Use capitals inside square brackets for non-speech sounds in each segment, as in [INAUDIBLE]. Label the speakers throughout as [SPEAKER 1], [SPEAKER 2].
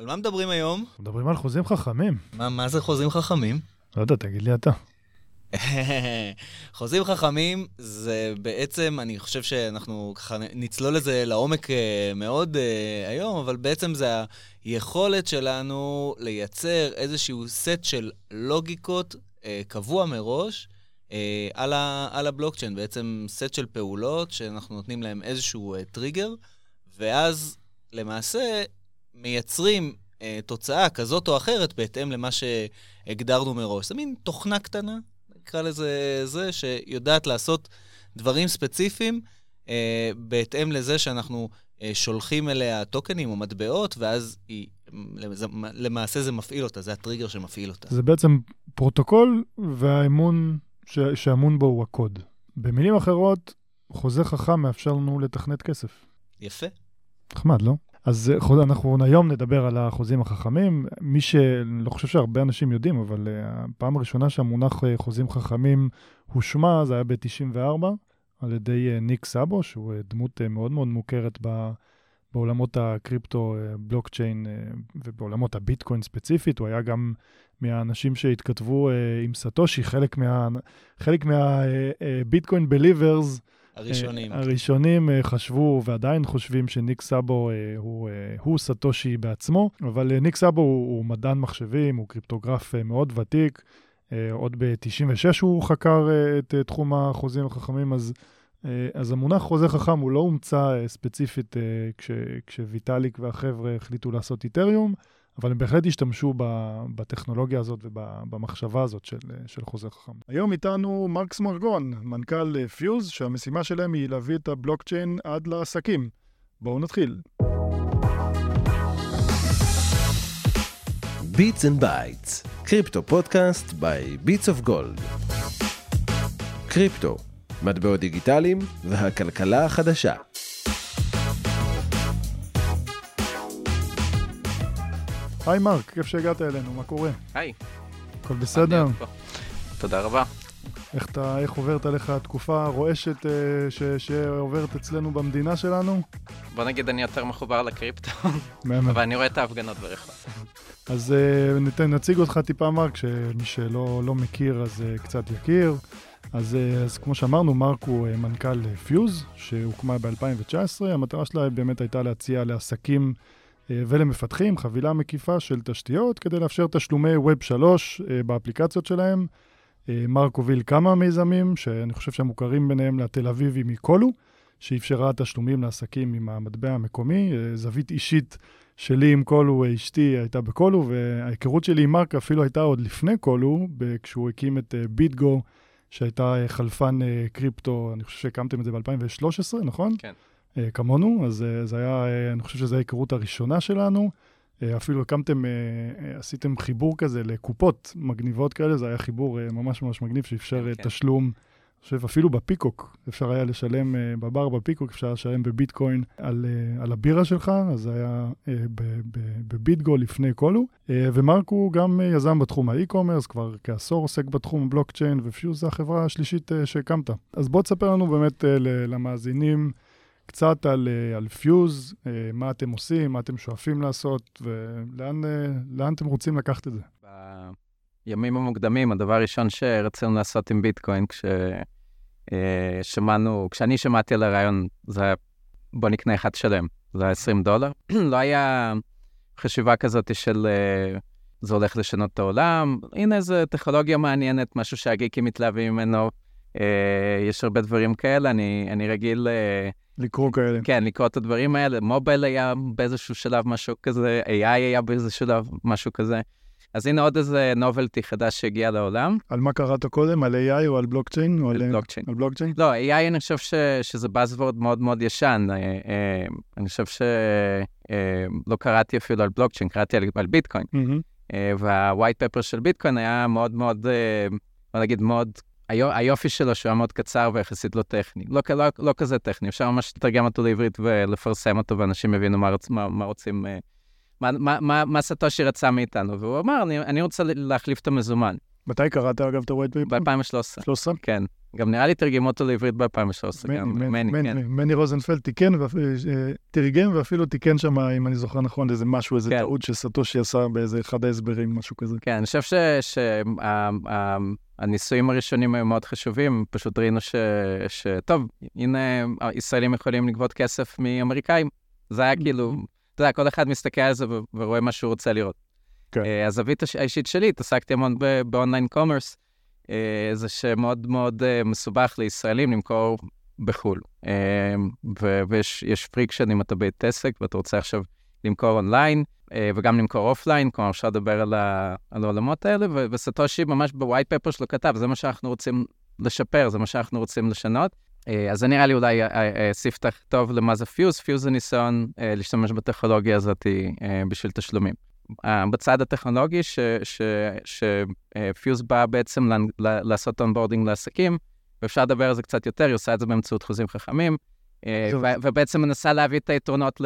[SPEAKER 1] על מה מדברים היום?
[SPEAKER 2] מדברים על חוזים חכמים.
[SPEAKER 1] מה, מה זה חוזים חכמים?
[SPEAKER 2] לא יודע, תגיד לי אתה. [LAUGHS]
[SPEAKER 1] חוזים חכמים זה בעצם, אני חושב שאנחנו ככה נצלול לזה לעומק אה, מאוד uh, היום, אבל בעצם זה היכולת שלנו לייצר איזשהו סט של לוגיקות uh, קבוע מראש uh, על, ה, על הבלוקצ'יין, בעצם סט של פעולות שאנחנו נותנים להם איזשהו טריגר, ואז למעשה מייצרים אה, תוצאה כזאת או אחרת בהתאם למה שהגדרנו מראש. זה מין תוכנה קטנה נקרא לזה זה, שיודעת לעשות דברים ספציפיים אה, בהתאם לזה שאנחנו אה, שולחים אליה טוקנים או מטבעות, ואז היא, למעשה זה מפעיל אותה, זה הטריגר שמפעיל אותה.
[SPEAKER 2] זה בעצם פרוטוקול והאמון ש, שאמון בו הוא הקוד. במילים אחרות, חוזה חכם מאפשר לנו לתכנת כסף.
[SPEAKER 1] יפה.
[SPEAKER 2] נחמד, לא? אז אה, אנחנו היום נדבר על החוזים החכמים. מי שלא חושב שהרבה אנשים יודעים, אבל אה, הפעם הראשונה שהמונח אה, חוזים חכמים הושמע, זה היה ב-94, על ידי ניק סאבו, שהוא דמות מאוד מאוד מוכרת ב... בעולמות הקריפטו, בלוקצ'יין ובעולמות הביטקוין ספציפית. הוא היה גם מהאנשים שהתכתבו עם סטושי, חלק מהביטקוין מה, בליברס.
[SPEAKER 1] הראשונים.
[SPEAKER 2] הראשונים אה, חשבו ועדיין חושבים שניק סאבו אה, הוא, אה, הוא סטושי בעצמו, אבל ניק סאבו הוא, הוא מדען מחשבים, הוא קריפטוגרף מאוד ותיק. עוד ב-96 הוא חקר את תחום החוזים החכמים, אז, אז המונח חוזה חכם הוא לא הומצא ספציפית כש, כשוויטאליק והחבר'ה החליטו לעשות איתריום, אבל הם בהחלט השתמשו בטכנולוגיה הזאת ובמחשבה הזאת של, של חוזה חכם. היום איתנו מרקס מרגון, מנכ"ל Fuse, שהמשימה שלהם היא להביא את הבלוקצ'יין עד לעסקים. בואו נתחיל.
[SPEAKER 3] Bits and Bites, crypto podcast by Bits of Gold. קריפטו, מטבעות דיגיטליים והכלכלה החדשה.
[SPEAKER 2] היי מרק, כיף שהגעת אלינו, מה קורה?
[SPEAKER 4] היי.
[SPEAKER 2] הכל בסדר?
[SPEAKER 4] תודה רבה.
[SPEAKER 2] איך, אתה, איך עוברת עליך התקופה הרועשת אה, ש, שעוברת אצלנו במדינה שלנו?
[SPEAKER 4] בוא נגיד אני יותר מחובר לקריפטו, [LAUGHS] אבל אני רואה את ההפגנות ברחוב.
[SPEAKER 2] אז אה, ניתן, נציג אותך טיפה מרק, שמי שלא לא מכיר אז אה, קצת יכיר. אז, אה, אז כמו שאמרנו, מרק הוא אה, מנכ"ל פיוז, שהוקמה ב-2019. המטרה שלה באמת הייתה להציע לעסקים אה, ולמפתחים חבילה מקיפה של תשתיות כדי לאפשר תשלומי Web 3 אה, באפליקציות שלהם. אה, מרק הוביל כמה מיזמים, שאני חושב שהמוכרים ביניהם לתל אביבי מקולו, שאפשרה תשלומים לעסקים עם המטבע המקומי. זווית אישית שלי עם קולו, אשתי הייתה בקולו, וההיכרות שלי עם מרק אפילו הייתה עוד לפני קולו, כשהוא הקים את ביטגו, שהייתה חלפן קריפטו, אני חושב שהקמתם את זה ב-2013, נכון?
[SPEAKER 4] כן.
[SPEAKER 2] אה, כמונו, אז אה, זה היה, אה, אני חושב שזו ההיכרות הראשונה שלנו. אפילו הקמתם, עשיתם חיבור כזה לקופות מגניבות כאלה, זה היה חיבור ממש ממש מגניב שאפשר כן, כן. תשלום. אני חושב אפילו בפיקוק, אפשר היה לשלם, בבר בפיקוק אפשר לשלם בביטקוין על, על הבירה שלך, אז זה היה בביטגו לפני כלו. ומרק הוא גם יזם בתחום האי-קומרס, כבר כעשור עוסק בתחום הבלוקצ'יין, ופיוז זה החברה השלישית שהקמת. אז בוא תספר לנו באמת למאזינים. קצת על, אה, על פיוז, אה, מה אתם עושים, מה אתם שואפים לעשות, ולאן אה, אתם רוצים לקחת את זה.
[SPEAKER 4] בימים המוקדמים, הדבר הראשון שרצינו לעשות עם ביטקוין, כששמענו, כשאני שמעתי על הרעיון, זה היה, בוא נקנה אחד שלם, זה היה 20 דולר. [CLEARS THROAT] לא היה חשיבה כזאת של זה הולך לשנות את העולם, הנה איזה טכנולוגיה מעניינת, משהו שהגיקים מתלהבים ממנו. יש הרבה דברים כאלה, אני, אני רגיל...
[SPEAKER 2] לקרוא כאלה.
[SPEAKER 4] כן, לקרוא את הדברים האלה. מובייל היה באיזשהו שלב משהו כזה, AI היה באיזשהו שלב משהו כזה. אז הנה עוד איזה נובלטי חדש שהגיע לעולם.
[SPEAKER 2] על מה קראת קודם? על AI או על בלוקצ'יין?
[SPEAKER 4] על בלוקצ'יין.
[SPEAKER 2] על בלוקצ'יין?
[SPEAKER 4] לא, AI אני חושב ש, שזה Buzzword מאוד מאוד ישן. אה, אה, אני חושב שלא אה, קראתי אפילו על בלוקצ'יין, קראתי על, על ביטקוין. Mm-hmm. וה-white paper של ביטקוין היה מאוד מאוד, בוא נגיד, מאוד היופי שלו שהוא היה מאוד קצר ויחסית לא טכני. לא, לא, לא כזה טכני, אפשר ממש לתרגם אותו לעברית ולפרסם אותו, ואנשים יבינו מה, רוצ, מה, מה רוצים, אה, מה, מה, מה, מה סטושי רצה מאיתנו. והוא אמר, אני, אני רוצה להחליף את המזומן.
[SPEAKER 2] מתי קראת אגב את ה-white paper?
[SPEAKER 4] ב-2013.
[SPEAKER 2] 13?
[SPEAKER 4] כן. גם נראה לי תרגם אותו לעברית ב-2013, גם מני, כן.
[SPEAKER 2] מני רוזנפלד תיקן, אה, תרגם ואפילו תיקן שם, אם אני זוכר נכון, איזה משהו, איזה כן. טעות שסטושי עשה באיזה אחד ההסברים, משהו כזה.
[SPEAKER 4] כן, אני חושב שהניסויים הראשונים היו מאוד חשובים, פשוט ראינו שטוב, הנה, ישראלים יכולים לגבות כסף מאמריקאים. זה היה כאילו, אתה יודע, כל אחד מסתכל על זה ורואה מה שהוא רוצה לראות. כן. אה, הזווית האישית שלי, התעסקתי המון ב online commerce. אה, זה שמאוד מאוד אה, מסובך לישראלים למכור בחו"ל. ויש friction אם אתה בית עסק ואתה רוצה עכשיו למכור אונליין, וגם למכור offline, כלומר אפשר לדבר על, ה, על העולמות האלה, וסאטושי ממש ב white paper שלו כתב, זה מה שאנחנו רוצים לשפר, זה מה שאנחנו רוצים לשנות. אז זה נראה לי אולי ספתח טוב למה זה Fuse, Fuse זה ניסיון להשתמש בטכנולוגיה הזאת בשביל תשלומים. בצד הטכנולוגי, ש Fuse בא בעצם לעשות onboarding לעסקים, ואפשר לדבר על זה קצת יותר, היא עושה את זה באמצעות חוזים חכמים, אה, ובעצם מנסה להביא את היתרונות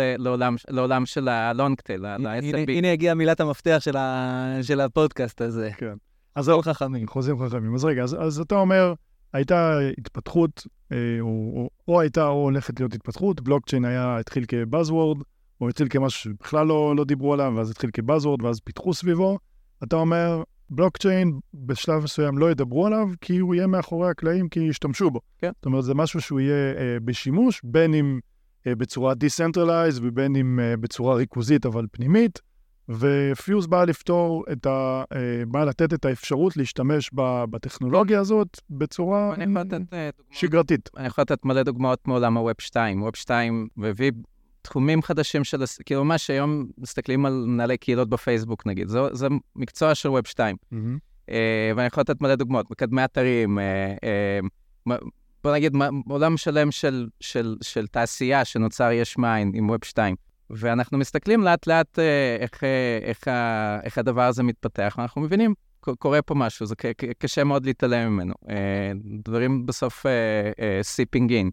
[SPEAKER 4] לעולם של הלונגטייל, ל-SMB.
[SPEAKER 1] הנה הגיעה מילת המפתח של הפודקאסט הזה.
[SPEAKER 2] כן. אז חוזים חכמים. חוזים חכמים. אז רגע, אז אתה אומר, הייתה התפתחות, אה, או הייתה או הולכת להיות התפתחות, בלוקצ'יין היה, התחיל כבאזוורד, הוא התחיל כמשהו שבכלל לא, לא דיברו עליו, ואז התחיל כבאזוורד, ואז פיתחו סביבו. אתה אומר, בלוקצ'יין בשלב מסוים לא ידברו עליו, כי הוא יהיה מאחורי הקלעים, כי ישתמשו בו. כן. זאת אומרת, זה משהו שהוא יהיה אה, בשימוש, בין אם אה, בצורה Decentralized ובין אם אה, בצורה ריכוזית אבל פנימית, ופיוז בא לפתור את ה... אה, בא לתת את האפשרות להשתמש ב, בטכנולוגיה הזאת בצורה אה, שגרתית.
[SPEAKER 4] אני יכול לתת מלא דוגמאות מעולם ה-Web 2. Web 2 מביא תחומים חדשים של, כאילו ממש היום מסתכלים על מנהלי קהילות בפייסבוק נגיד, זה, זה מקצוע של ווב 2. Mm-hmm. Uh, ואני יכול לתת מלא דוגמאות, מקדמי אתרים, uh, אה, בוא נגיד עולם שלם של, של, של תעשייה שנוצר יש מאין עם Web 2. ואנחנו מסתכלים לאט לאט אה, איך, אה, איך, איך הדבר הזה מתפתח, ואנחנו מבינים, קורה פה משהו, זה קשה מאוד להתעלם ממנו. אה, דברים בסוף seeping in.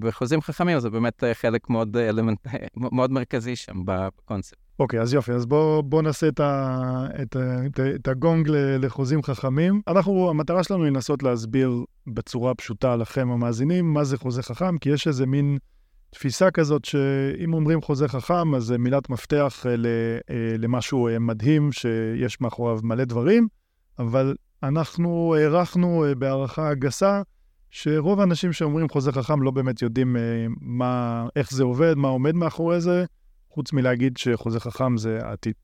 [SPEAKER 4] בחוזים אה, חכמים זה באמת אה, חלק מאוד אה, אלמנט, מאוד מרכזי שם בקונספט.
[SPEAKER 2] אוקיי, okay, אז יופי, אז בואו בוא נעשה את, ה, את, ה, את, ה, את הגונג לחוזים חכמים. אנחנו, המטרה שלנו היא לנסות להסביר בצורה פשוטה לכם המאזינים מה זה חוזה חכם, כי יש איזה מין תפיסה כזאת שאם אומרים חוזה חכם, אז זה מילת מפתח למשהו מדהים שיש מאחוריו מלא דברים, אבל אנחנו הערכנו בהערכה גסה שרוב האנשים שאומרים חוזה חכם לא באמת יודעים אה, מה, איך זה עובד, מה עומד מאחורי זה, חוץ מלהגיד שחוזה חכם זה העתיד.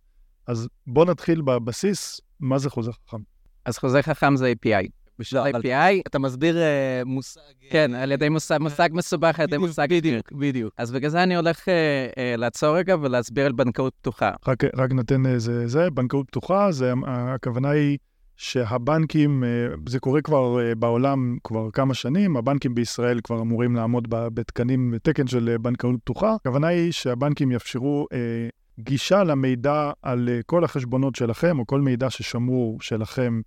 [SPEAKER 2] אז בואו נתחיל בבסיס, מה זה חוזה חכם?
[SPEAKER 4] אז חוזה חכם זה API. בשביל לא, API...
[SPEAKER 1] אתה מסביר uh, מושג...
[SPEAKER 4] כן, על ידי מושג, מושג מסובך, על ידי מושג...
[SPEAKER 1] בדיוק, בדיוק.
[SPEAKER 4] אז בגלל זה אני הולך uh, uh, לעצור רגע ולהסביר על בנקאות פתוחה.
[SPEAKER 2] רק, רק נותן איזה זה, בנקאות פתוחה, זה, הכוונה היא... שהבנקים, אה, זה קורה כבר אה, בעולם כבר כמה שנים, הבנקים בישראל כבר אמורים לעמוד בתקנים, בתקן של אה, בנקאות פתוחה. הכוונה היא שהבנקים יאפשרו גישה למידע על כל החשבונות שלכם, או כל מידע ששמור שלכם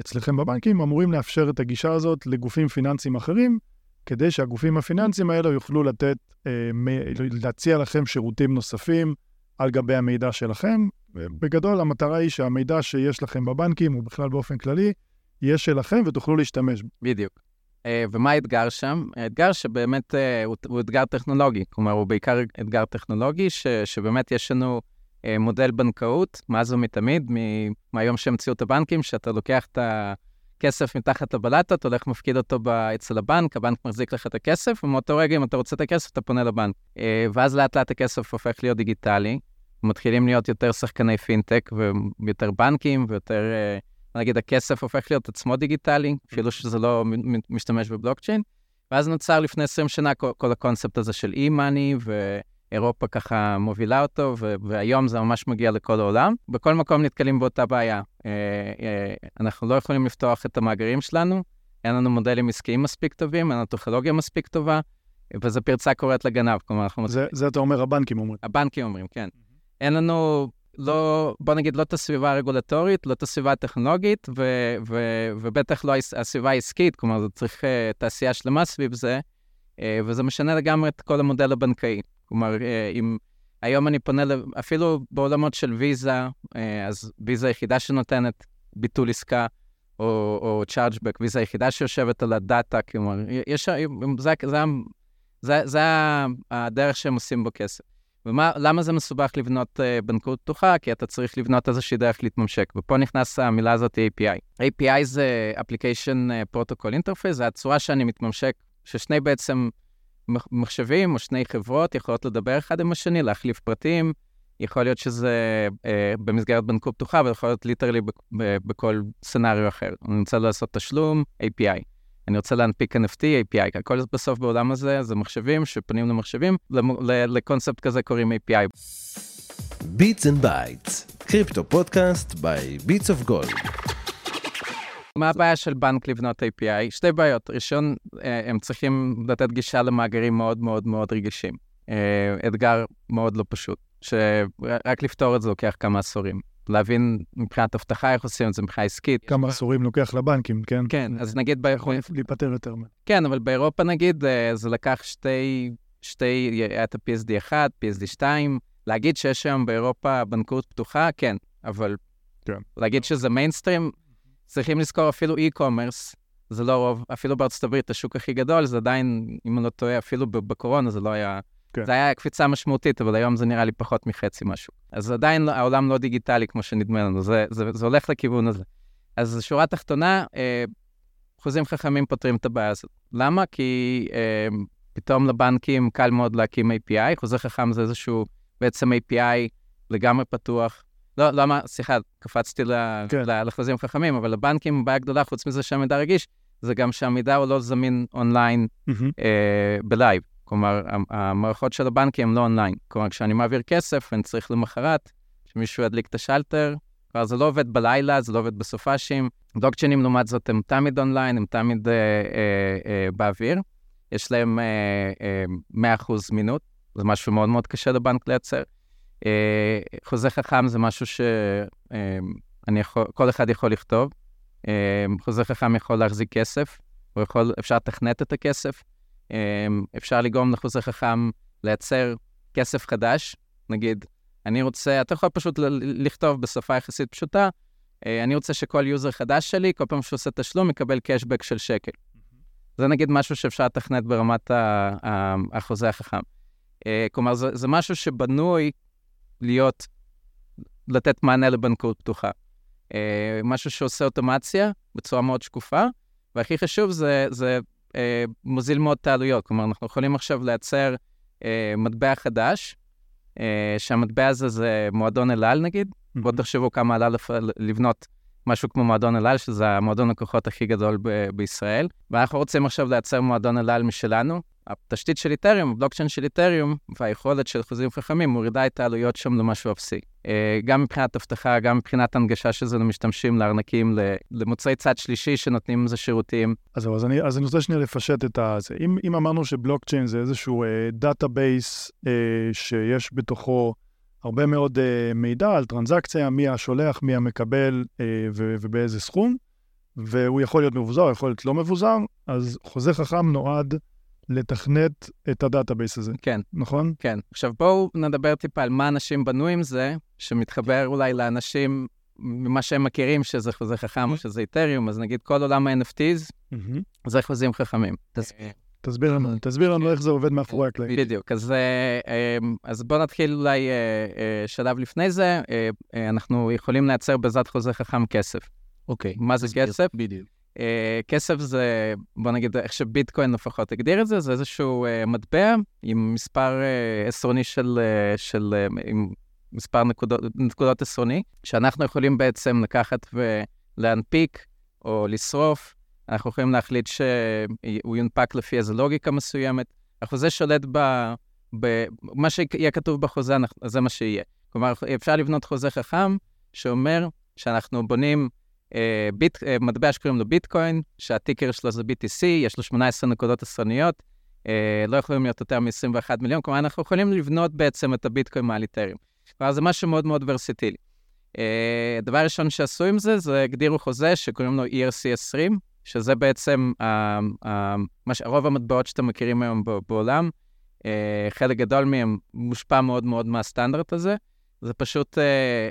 [SPEAKER 2] אצלכם בבנקים, אמורים לאפשר את הגישה הזאת לגופים פיננסיים אחרים, כדי שהגופים הפיננסיים האלה יוכלו לתת, להציע לכם שירותים נוספים על גבי המידע שלכם, בגדול, המטרה היא שהמידע שיש לכם בבנקים, או בכלל באופן כללי, יהיה שלכם ותוכלו להשתמש.
[SPEAKER 4] בדיוק. Uh, ומה האתגר שם? האתגר שבאמת uh, הוא, אתגר טכנולוגי, כלומר, הוא בעיקר אתגר טכנולוגי, ש, שבאמת יש לנו uh, מודל בנקאות, מאז ומתמיד, מהיום שהמציאו את הבנקים, שאתה לוקח את הכסף מתחת לבלטות, הולך מפקיד אותו אצל הבנק, הבנק מחזיק לך את הכסף, ומאותו רגע, אם אתה רוצה את הכסף, אתה פונה לבנק. ואז לאט לאט הכסף הופך להיות דיגיטלי. מתחילים להיות יותר שחקני פינטק ויותר בנקים ויותר, אה, נגיד, הכסף הופך להיות עצמו דיגיטלי, אפילו שזה לא משתמש בבלוקצ'יין. ואז נוצר לפני 20 שנה כל, כל הקונספט הזה של אי-מאני, ואירופה ככה מובילה אותו, ו- והיום זה ממש מגיע לכל העולם. בכל מקום נתקלים באותה בעיה. אה, אה, אנחנו לא יכולים לפתוח את המאגרים שלנו, אין לנו מודלים עסקיים מספיק טובים, אין לנו טכנולוגיה מספיק טובה, וזו פרצה קוראת לגנב. כלומר, אנחנו...
[SPEAKER 2] זה, זה אתה אומר, הבנקים אומרים.
[SPEAKER 4] הבנקים אומרים, כן. אין לנו, לא, בוא נגיד, לא את הסביבה הרגולטורית, לא את הסביבה הטכנולוגית, ו, ו, ובטח לא הסביבה העסקית, כלומר, זה צריך uh, תעשייה שלמה סביב זה, uh, וזה משנה לגמרי את כל המודל הבנקאי. כלומר, uh, אם היום אני פונה, אפילו בעולמות של ויזה, uh, אז ויזה היחידה שנותנת ביטול עסקה, או, או chargeback, ויזה היחידה שיושבת על הדאטה, כלומר, יש, זה, זה, זה, זה הדרך שהם עושים בו כסף. ולמה זה מסובך לבנות uh, בנקאות פתוחה? כי אתה צריך לבנות איזושהי דרך להתממשק, ופה נכנס המילה הזאת API. API זה Application אה, Protocol Interface, זה הצורה שאני מתממשק, ששני בעצם מחשבים או שני חברות יכולות לדבר אחד עם השני, להחליף פרטים, יכול להיות שזה אה, במסגרת בנקות פתוחה, אבל יכול להיות literally בכל scenario אחר. אני רוצה לעשות תשלום, API. אני רוצה להנפיק NFT, API. הכל בסוף בעולם הזה זה מחשבים שפונים למחשבים, לקונספט כזה קוראים API.
[SPEAKER 3] Beats and Bytes, קריפטו פודקאסט by Beats of Gold.
[SPEAKER 4] מה הבעיה של בנק לבנות API? שתי בעיות. ראשון, אה, הם צריכים לתת גישה למאגרים מאוד מאוד מאוד רגישים. אה, אתגר מאוד לא פשוט. שרק לפתור את זה לוקח כמה עשורים. להבין מבחינת אבטחה איך עושים את זה מבחינה עסקית.
[SPEAKER 2] כמה עשורים לוקח לבנקים, כן?
[SPEAKER 4] כן, אז נגיד...
[SPEAKER 2] יכול להיפטר יותר.
[SPEAKER 4] כן, אבל באירופה נגיד אה, זה לקח שתי, שתי, היה את ה-PSD 1, PSD 2. להגיד שיש היום באירופה בנקאות פתוחה, כן, אבל כן. להגיד שזה מיינסטרים, צריכים לזכור אפילו e-commerce, זה לא רוב, אפילו בארצות הברית, השוק הכי גדול, זה עדיין, אם אני לא טועה, אפילו בקורונה זה לא היה כן. זה היה קפיצה משמעותית, אבל היום זה נראה לי פחות מחצי משהו. אז עדיין לא, העולם לא דיגיטלי כמו שנדמה לנו, זה, זה, זה הולך לכיוון הזה. אז שורה תחתונה, אה, חוזים חכמים פותרים את הבעיה הזאת. למה? כי אה, פתאום לבנקים קל מאוד להקים API, חוזה חכם זה איזשהו בעצם API לגמרי פתוח. לא, למה, סליחה, קפצתי כן. לחוזים חכמים, אבל לבנקים בעיה גדולה, חוץ מזה שהמידע רגיש, זה גם שהמידע הוא לא זמין online mm-hmm. אה, ב live. כלומר, המערכות של הבנקים הן לא אונליין. כלומר, כשאני מעביר כסף, אני צריך למחרת שמישהו ידליק את השלטר. כלומר, זה לא עובד בלילה, זה לא עובד בסופ"שים. בלוקצ'יינים, לעומת זאת, הם תמיד אונליין, הם תמיד אה, אה, אה, באוויר. יש להם אה, אה, 100% זמינות, זה משהו מאוד מאוד קשה לבנק לייצר. אה, חוזה חכם זה משהו שכל אה, אחד יכול לכתוב. אה, חוזה חכם יכול להחזיק כסף, יכול, אפשר לתכנת את הכסף. אמ, אפשר לגרום לחוזה חכם לייצר כסף חדש. נגיד, אני רוצה, אתה יכול פשוט לכתוב בשפה יחסית פשוטה, אה, אני רוצה שכל user חדש שלי, כל פעם שהוא עושה תשלום, יקבל cashback של שקל. זה נגיד משהו שאפשר לתכנת ברמת החוזה החכם. אה, כלומר, זה, זה משהו שבנוי להיות, לתת מענה לבנקאות פתוחה. אה, משהו שעושה אוטומציה בצורה מאוד שקופה, והכי חשוב זה, זה אה, מוזיל מאוד את העלויות. כלומר, אנחנו יכולים עכשיו לייצר אה, מטבע חדש, אה, שהמטבע הזה זה מועדון אל על נגיד. Mm-hmm. בואו תחשבו כמה עלה לפ... לבנות משהו כמו מועדון אל על, שזה המועדון לקוחות הכי גדול ב- בישראל. ואנחנו רוצים עכשיו לייצר מועדון אל על משלנו, התשתית של איתריום, הבלוקצ'יין של איתריום, והיכולת של חוזים חכמים מורידה את העלויות שם למשהו אפסי. אה, גם מבחינת אבטחה, גם מבחינת הנגשה של זה למשתמשים, לארנקים, למוצרי צד שלישי שנותנים לזה שירותים.
[SPEAKER 2] אז זהו, אז אני, אז אני רוצה שנייה לפשט את זה. אם, אם אמרנו שבלוקצ'יין זה איזשהו database uh, uh, שיש בתוכו הרבה מאוד uh, מידע על טרנזקציה, מי השולח, מי המקבל uh, ו- ובאיזה סכום, והוא יכול להיות מבוזר, יכול להיות לא מבוזר, אז חוזה חכם נועד לתכנת את ה database הזה.
[SPEAKER 4] כן.
[SPEAKER 2] נכון?
[SPEAKER 4] כן. עכשיו בואו נדבר טיפה על מה אנשים בנו עם זה, שמתחבר אולי לאנשים ממה שהם מכירים, שזה חוזה חכם או שזה איתריום, אז נגיד כל עולם ה-NFTs, זה חוזים חכמים.
[SPEAKER 2] אה, תסביר לנו, תסביר לנו איך זה עובד מאחורי הקלעים.
[SPEAKER 4] בדיוק, אז, אה, אה, אז בואו נתחיל אולי שלב לפני זה. אנחנו יכולים לייצר בעזרת חוזה חכם כסף.
[SPEAKER 1] אוקיי.
[SPEAKER 4] מה זה כסף?
[SPEAKER 1] בדיוק.
[SPEAKER 4] Uh, כסף זה, בוא נגיד, איך שביטקוין לפחות הגדיר את זה, זה איזשהו uh, מטבע עם מספר uh, עשרוני של, uh, של uh, עם מספר נקודות, נקודות עשרוני, שאנחנו יכולים בעצם לקחת ולהנפיק או לשרוף. אנחנו יכולים להחליט שהוא יונפק לפי איזו לוגיקה מסוימת. החוזה שולט ב... ב... מה שיהיה כתוב בחוזה, זה מה שיהיה. כלומר, אפשר לבנות חוזה חכם שאומר שאנחנו בונים אה, ביט, אה, מטבע שקוראים לו ביטקוין, שהטיקר שלו זה BTC, יש לו 18 נקודות עשרניות, אה, לא יכולים להיות יותר מ-21 מיליון, כלומר, אנחנו יכולים לבנות בעצם את הביטקוין מהליטרים. כלומר, זה משהו מאוד מאוד ורסיטילי. דבר ראשון שעשו עם זה, זה הגדירו חוזה שקוראים לו ERC 20, שזה בעצם רוב המטבעות שאתם מכירים היום בעולם, חלק גדול מהם מושפע מאוד מאוד מהסטנדרט הזה. זה פשוט, אה,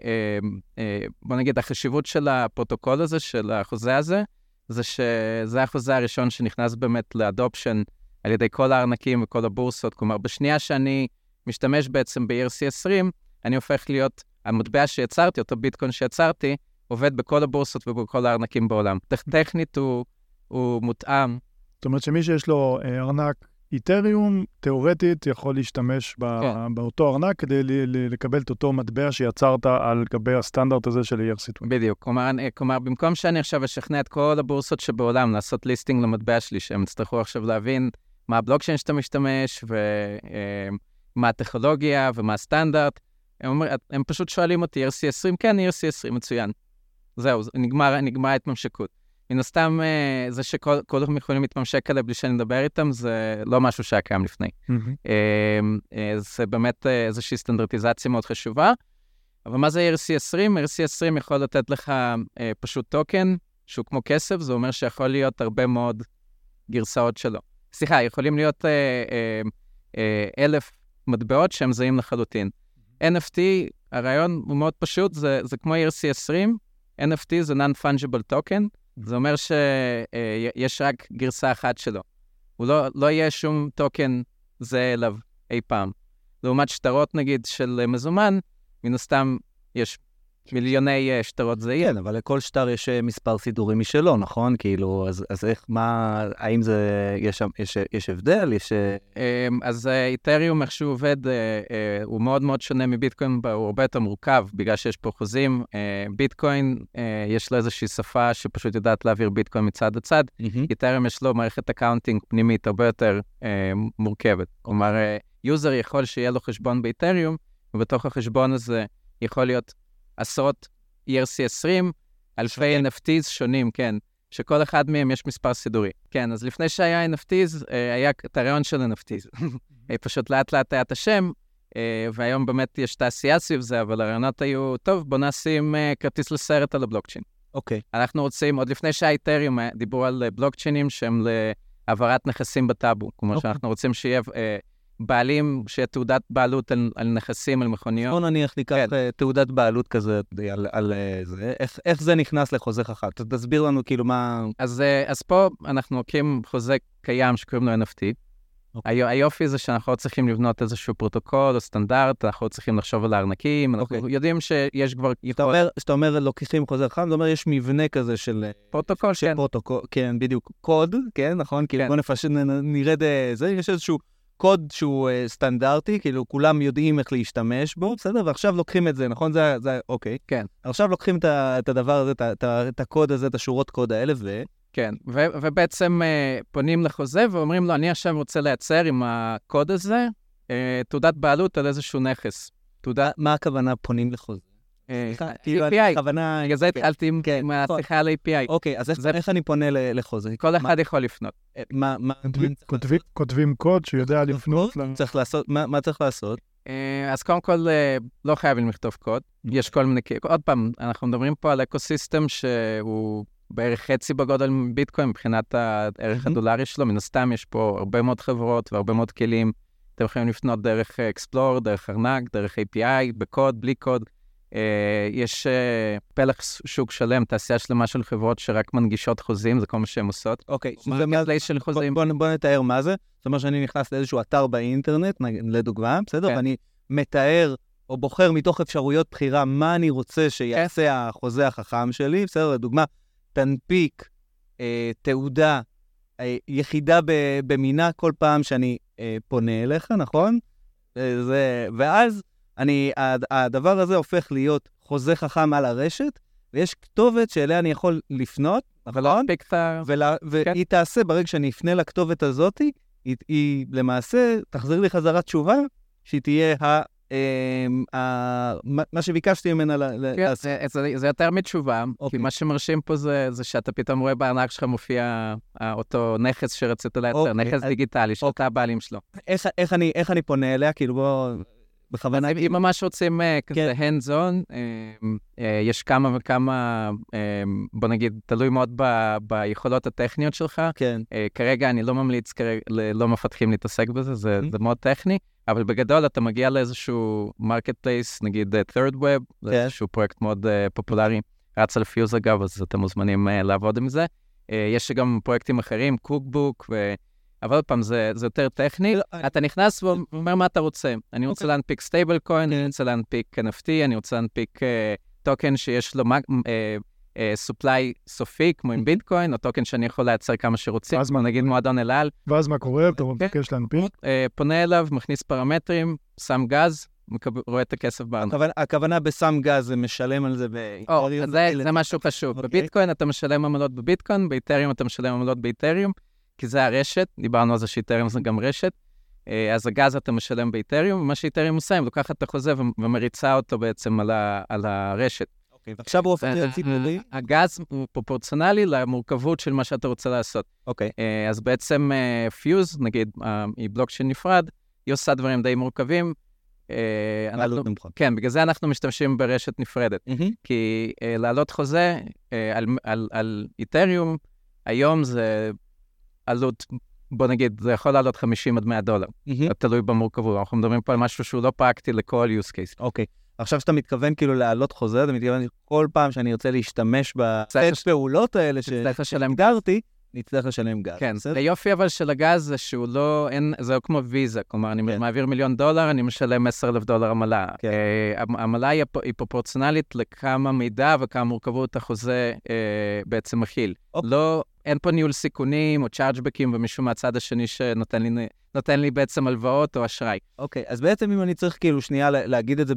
[SPEAKER 4] אה, אה, בוא נגיד, החשיבות של הפרוטוקול הזה, של החוזה הזה, זה שזה החוזה הראשון שנכנס באמת לאדופשן על ידי כל הארנקים וכל הבורסות. כלומר, בשנייה שאני משתמש בעצם ב-ERC20, אני הופך להיות, המטבע שיצרתי, אותו ביטקוין שיצרתי, עובד בכל הבורסות ובכל הארנקים בעולם. טכנית הוא, הוא מותאם.
[SPEAKER 2] זאת אומרת שמי שיש לו אה, ארנק איתריום, תיאורטית יכול להשתמש ב-
[SPEAKER 4] כן.
[SPEAKER 2] באותו ארנק כדי לקבל את אותו מטבע שיצרת על גבי הסטנדרט הזה של ERC20.
[SPEAKER 4] בדיוק. כלומר, אני- כלומר, במקום שאני עכשיו אשכנע את כל הבורסות שבעולם לעשות ליסטינג למטבע שלי, שהם יצטרכו עכשיו להבין מה הבלוקצ'יין שאתה משתמש, ומה הטכנולוגיה ומה הסטנדרט, הם, אומר, הם פשוט שואלים אותי, ERC20? כן, ERC20, מצוין. זהו, זה- נגמר, נגמרה ההתממשקות. מן הסתם, אה, זה שכולם יכולים להתממשק עליה בלי שאני מדבר איתם, זה לא משהו שהיה קיים לפני. אה, אה, זה באמת איזושהי סטנדרטיזציה מאוד חשובה. אבל מה זה ERC20? ERC20 יכול לתת לך אה, פשוט טוקן שהוא כמו כסף, זה אומר שיכול להיות הרבה מאוד גרסאות שלו. סליחה, יכולים להיות אה, אה, אה, אלף מטבעות שהם זהים לחלוטין. NFT, הרעיון הוא מאוד פשוט, זה, זה כמו ERC20, NFT זה Non-Fungible Token, זה אומר שיש רק גרסה אחת שלו. הוא לא, לא יהיה שום טוקן זהה אליו אי פעם. לעומת שטרות, נגיד, של אה, מזומן, מן הסתם יש מיליוני אה, שטרות זהים.
[SPEAKER 1] כן, אבל לכל שטר יש אה, מספר סידורי משלו, נכון? כאילו, אז, אז איך, מה, האם זה, יש יש, יש הבדל? יש... אה,
[SPEAKER 4] אמ, אז איתריום, איך שהוא עובד, הוא מאוד מאוד שונה מביטקוין, הוא הרבה יותר מורכב, בגלל שיש פה חוזים. ביטקוין, יש לו איזושהי שפה שפשוט יודעת להעביר ביטקוין מצד לצד. איתריום יש לו מערכת accounting פנימית הרבה יותר מורכבת. כלומר, אה, user יכול שיהיה לו חשבון באיתריום, ובתוך החשבון הזה יכול להיות עשרות ERC20, אלפי NFTs שונים, כן, שכל אחד מהם יש מספר סידורי. כן, אז לפני שהיה NFTs, אה, היה את הרעיון של NFTs. [LAUGHS] אה, פשוט לאט לאט היה את השם, אה, והיום באמת יש תעשייה סביב זה, אבל הרעיונות היו, טוב, בוא נשים כרטיס לסרט על הבלוקצ'יין.
[SPEAKER 1] אוקיי.
[SPEAKER 4] אנחנו רוצים, עוד לפני שהאיתריום דיברו על בלוקצ'יינים שהם להעברת נכסים בטאבו. כלומר,
[SPEAKER 1] אוקיי.
[SPEAKER 4] שאנחנו רוצים שיהיה בעלים, שיהיה תעודת בעלות על, על נכסים, על מכוניות.
[SPEAKER 1] בוא נניח ניקח
[SPEAKER 4] כן.
[SPEAKER 1] אה, תעודת בעלות כזה על, על אה, זה, איך, איך זה נכנס לחוזה חכם? תסביר לנו כאילו מה...
[SPEAKER 4] אז, אה, אז פה אנחנו לוקחים חוזה קיים שקוראים לו NFT.
[SPEAKER 1] אוקיי.
[SPEAKER 4] היו- היופי זה שאנחנו לא צריכים לבנות איזשהו פרוטוקול או סטנדרט, אנחנו לא צריכים לחשוב על הארנקים, אנחנו
[SPEAKER 1] אוקיי.
[SPEAKER 4] יודעים שיש כבר
[SPEAKER 1] כשאתה אומר, כשאתה אומר לוקחים חוזה חכם, זה אומר יש מבנה כזה של... אה,
[SPEAKER 4] פרוטוקול,
[SPEAKER 1] של
[SPEAKER 4] כן.
[SPEAKER 1] פרוטוקול, כן, בדיוק. קוד, כן, נכון? כאילו,
[SPEAKER 4] כן.
[SPEAKER 1] בוא נפשט, נרד אה, זה, יש איזשהו קוד שהוא אה, סטנדרטי, כאילו, כולם יודעים איך להשתמש בו, בסדר? ועכשיו לוקחים את זה, נכון? זה, זה, אוקיי.
[SPEAKER 4] כן.
[SPEAKER 1] עכשיו לוקחים את, את הדבר הזה, את, את, את הקוד הזה, את השורות קוד האלה, ו...
[SPEAKER 4] כן, ו- ובעצם אה, פונים לחוזה ואומרים לו, אני עכשיו רוצה לייצר עם הקוד הזה אה, תעודת בעלות על איזשהו נכס. תעודת...
[SPEAKER 1] מה הכוונה פונים לחוזה?
[SPEAKER 4] אה,
[SPEAKER 1] כאילו. הכוונה...
[SPEAKER 4] בגלל זה
[SPEAKER 1] כן.
[SPEAKER 4] התחלתי עם
[SPEAKER 1] כן, נכון.
[SPEAKER 4] השיחה על API.
[SPEAKER 1] אוקיי, אז איך, אני פונה לחוזה?
[SPEAKER 4] כל אחד יכול לפנות.
[SPEAKER 1] אה,
[SPEAKER 2] כותבים- קוד שיודע לפנות. ל-
[SPEAKER 1] צריך לעשות, מה, צריך לעשות?
[SPEAKER 4] אה, אז קודם כל, לא חייבים לכתוב קוד. יש כל מיני... עוד פעם, אנחנו מדברים פה על אקוסיסטם שהוא בערך חצי בגודל מביטקוין מבחינת הערך. הדולרי שלו. מן הסתם יש פה הרבה מאוד חברות והרבה מאוד כלים. אתם יכולים לפנות דרך אקספלור, דרך ארנק, דרך API, בקוד, בלי קוד. אה, יש אה, פלח שוק שלם, תעשייה שלמה של חברות שרק מנגישות חוזים, זה כל מה שהן עושות.
[SPEAKER 1] אוקיי, שזה מה-
[SPEAKER 4] marketplace של חוזים.
[SPEAKER 1] בוא, בוא, בוא נתאר מה זה. זאת אומרת שאני נכנס לאיזשהו אתר באינטרנט, לדוגמה, בסדר?
[SPEAKER 4] כן.
[SPEAKER 1] ואני מתאר או בוחר מתוך אפשרויות בחירה מה אני רוצה שיעשה
[SPEAKER 4] כן.
[SPEAKER 1] החוזה החכם שלי, בסדר? לדוגמה, תנפיק אה, תעודה אה, יחידה במינה כל פעם שאני אה, פונה אליך, נכון? אה, זה, ואז אני, הד- הדבר הזה הופך להיות חוזה חכם על הרשת, ויש כתובת שאליה אני יכול לפנות, נכון? ולה, והיא תעשה, ברגע שאני אפנה לכתובת הזאת, היא, היא למעשה תחזיר לי חזרה תשובה, שהיא תהיה ה, ה, מה, שביקשתי ממנה
[SPEAKER 4] כן,
[SPEAKER 1] לעשות.
[SPEAKER 4] זה, יותר מתשובה, כי
[SPEAKER 1] אוקיי.
[SPEAKER 4] מה שמרשים פה זה, שאתה פתאום רואה בארנק שלך מופיע אה, אותו נכס שרצית לייצר,
[SPEAKER 1] אוקיי,
[SPEAKER 4] נכס דיגיטלי, שאתה
[SPEAKER 1] אוקיי.
[SPEAKER 4] הבעלים שלו.
[SPEAKER 1] איך, איך, אני, איך אני פונה אליה? כאילו בוא... בכוונה...
[SPEAKER 4] אם ממש רוצים אה, כזה hands on, אה, אה, יש כמה וכמה, אה, בוא נגיד, תלוי מאוד ב- ביכולות הטכניות שלך.
[SPEAKER 1] כן.
[SPEAKER 4] אה, כרגע אני לא ממליץ כרגע, לא מפתחים להתעסק בזה, זה,
[SPEAKER 1] Mhm.
[SPEAKER 4] זה מאוד טכני, אבל בגדול אתה מגיע לאיזשהו marketplace, נגיד thirdweb, זה
[SPEAKER 1] כן.
[SPEAKER 4] איזשהו פרויקט מאוד פופולרי, רץ על Fuse אגב, אז אתם מוזמנים לעבוד עם זה. יש גם פרויקטים אחרים, Cookbook, ו... אבל עוד פעם, זה, זה יותר טכני.
[SPEAKER 1] לא,
[SPEAKER 4] אתה נכנס ואומר מה אתה רוצה. אני רוצה
[SPEAKER 1] אוקיי.
[SPEAKER 4] להנפיק stablecoin, אני רוצה להנפיק NFT, אני רוצה להנפיק טוקן שיש לו supply סופי, כמו עם ביטקוין, או טוקן שאני יכול לייצר כמה שרוצים,
[SPEAKER 2] אז מה?
[SPEAKER 4] נגיד מועדון אל על.
[SPEAKER 2] ואז מה קורה? אתה
[SPEAKER 4] כן.
[SPEAKER 2] מבקש להנפיק?
[SPEAKER 4] אה, פונה אליו, מכניס פרמטרים, שם גז. רואה את הכסף בארנק.
[SPEAKER 1] הכוונה- הכוונה בסם גז, זה משלם על זה ב...
[SPEAKER 4] או, זה, זה משהו חשוב.
[SPEAKER 1] אוקיי.
[SPEAKER 4] בביטקוין אתה משלם עמלות בביטקוין, באיתריום אתה משלם עמלות באיתריום, כי זה הרשת, דיברנו על זה שאיתריום זה גם רשת. אה, אז הגז אתה משלם באיתריום, ומה שאיתריום עושה, היא לוקחת את החוזה ומריצה אותו בעצם על, ה- על הרשת.
[SPEAKER 1] אוקיי, ועכשיו הוא הופך להיות ציבורי.
[SPEAKER 4] הגז הוא פרופורציונלי למורכבות של מה שאתה רוצה לעשות.
[SPEAKER 1] אוקיי.
[SPEAKER 4] אה, אז בעצם פיוז, נגיד, אה, היא בלוקצ'יין נפרד, היא עושה דברים די מורכבים. אנחנו-. כן, בגלל זה אנחנו משתמשים ברשת נפרדת. כי להעלות חוזה על, על, על איתריום, היום זה עלות, בוא נגיד, זה יכול לעלות 50 עד 100 דולר,
[SPEAKER 1] מהמם.
[SPEAKER 4] תלוי במורכבות. אנחנו מדברים פה על משהו שהוא לא פרקטי לכל use case.
[SPEAKER 1] אוקיי. עכשיו שאתה מתכוון כאילו להעלות חוזה, אתה מתכוון כל פעם שאני ארצה להשתמש בסט פעולות האלה שהגדרתי, נצטרך לשלם גז.
[SPEAKER 4] כן,
[SPEAKER 1] בסדר?
[SPEAKER 4] היופי אבל של הגז זה שהוא לא, אין, זה לא כמו ויזה, כלומר, אני
[SPEAKER 1] כן.
[SPEAKER 4] מעביר מיליון דולר, אני משלם 10,000 דולר עמלה.
[SPEAKER 1] כן.
[SPEAKER 4] אה, העמלה היא, היא פרופורציונלית לכמה מידע וכמה מורכבות החוזה אה, בעצם מכיל.
[SPEAKER 1] אוקיי.
[SPEAKER 4] לא, אין פה ניהול סיכונים או צ'ארג'בקים ומישהו מהצד השני שנותן לי, נותן לי בעצם הלוואות או אשראי.
[SPEAKER 1] אוקיי, אז בעצם אם אני צריך כאילו שנייה לה- להגיד את זה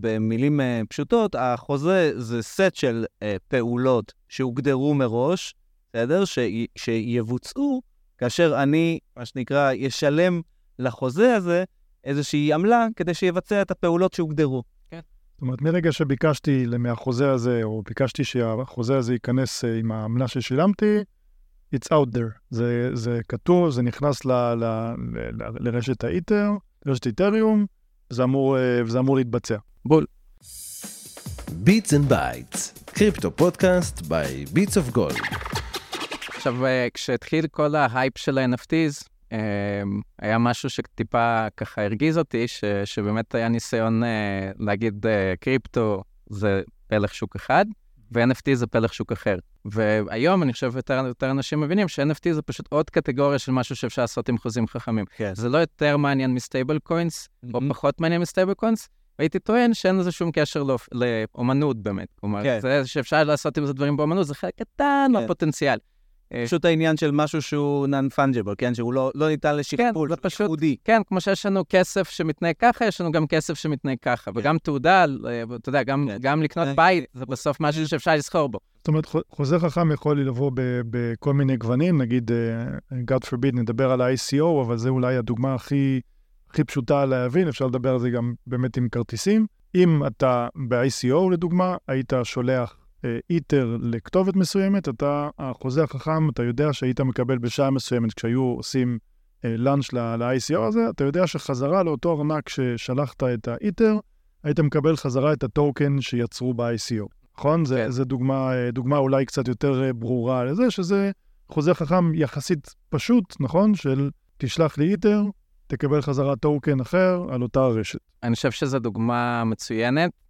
[SPEAKER 1] במילים אה, פשוטות, החוזה זה סט של אה, פעולות שהוגדרו מראש, בסדר? שי- שיבוצעו כאשר אני, מה שנקרא, ישלם לחוזה הזה איזושהי עמלה כדי שיבצע את הפעולות שהוגדרו.
[SPEAKER 2] זאת אומרת, מרגע שביקשתי מהחוזה הזה, או ביקשתי שהחוזה הזה ייכנס אה, עם העמלה ששילמתי, it's out there. זה, זה כתוב, זה נכנס ל, ל, ל, ל, לרשת האיתר, לרשת איתריום, זה אמור, אה, וזה אמור להתבצע.
[SPEAKER 4] בול.
[SPEAKER 3] Bits and Bytes, crypto podcast by Bits of Gold.
[SPEAKER 4] עכשיו, אה, כשהתחיל כל ההייפ של ה-NFTs, אה, היה משהו שטיפה ככה הרגיז אותי, ש, שבאמת היה ניסיון להגיד קריפטו זה פלח שוק אחד, ו-NFT זה פלח שוק אחר. והיום אני חושב יותר ויותר אנשים מבינים ש-NFT זה פשוט עוד קטגוריה של משהו שאפשר לעשות עם חוזים חכמים.
[SPEAKER 1] כן.
[SPEAKER 4] זה לא יותר מעניין מ stablecoins, או
[SPEAKER 1] Mhm.
[SPEAKER 4] פחות מעניין מ stablecoins, והייתי טוען שאין לזה שום קשר לאופ- לאומנות באמת. כלומר,
[SPEAKER 1] כן.
[SPEAKER 4] זה שאפשר לעשות עם זה דברים באומנות, זה חלק קטן
[SPEAKER 1] כן.
[SPEAKER 4] מהפוטנציאל. אה,
[SPEAKER 1] פשוט העניין של משהו שהוא non-fungible, כן? שהוא לא, לא ניתן לשכפול,
[SPEAKER 4] זה
[SPEAKER 1] שהוא
[SPEAKER 4] פשוט-
[SPEAKER 1] ייחודי.
[SPEAKER 4] כן, כמו שיש לנו כסף שמתנהג ככה, יש לנו גם כסף שמתנהג ככה. וגם תעודה, אה, אתה יודע, גם,
[SPEAKER 1] כן.
[SPEAKER 4] גם לקנות
[SPEAKER 1] אה,
[SPEAKER 4] בית, זה בסוף משהו שאפשר לסחור בו.
[SPEAKER 2] זאת אומרת, חו- חוזה חכם יכול לבוא בכל מיני גוונים, נגיד, God forbid, נדבר על ה-ICO, אבל זה אולי הדוגמה הכי, הכי פשוטה להבין, אפשר לדבר על זה גם באמת עם כרטיסים. אם אתה ב-ICO, לדוגמה, היית שולח אה, איתר לכתובת מסוימת, אתה, החוזה החכם, אתה יודע שהיית מקבל בשעה מסוימת, כשהיו עושים אה, לאנץ' ל-ICO הזה, אתה יודע שחזרה לאותו ארנק ששלחת את האיתר, היית מקבל חזרה את הטוקן שיצרו ב-ICO. נכון? זה,
[SPEAKER 4] כן.
[SPEAKER 2] זה דוגמה, אה, דוגמה אולי קצת יותר אה, ברורה לזה, שזה חוזה חכם יחסית פשוט, נכון? של תשלח לי איתר, תקבל חזרה טוקן אחר על אותה הרשת.
[SPEAKER 4] אני חושב שזו דוגמה מצוינת אה,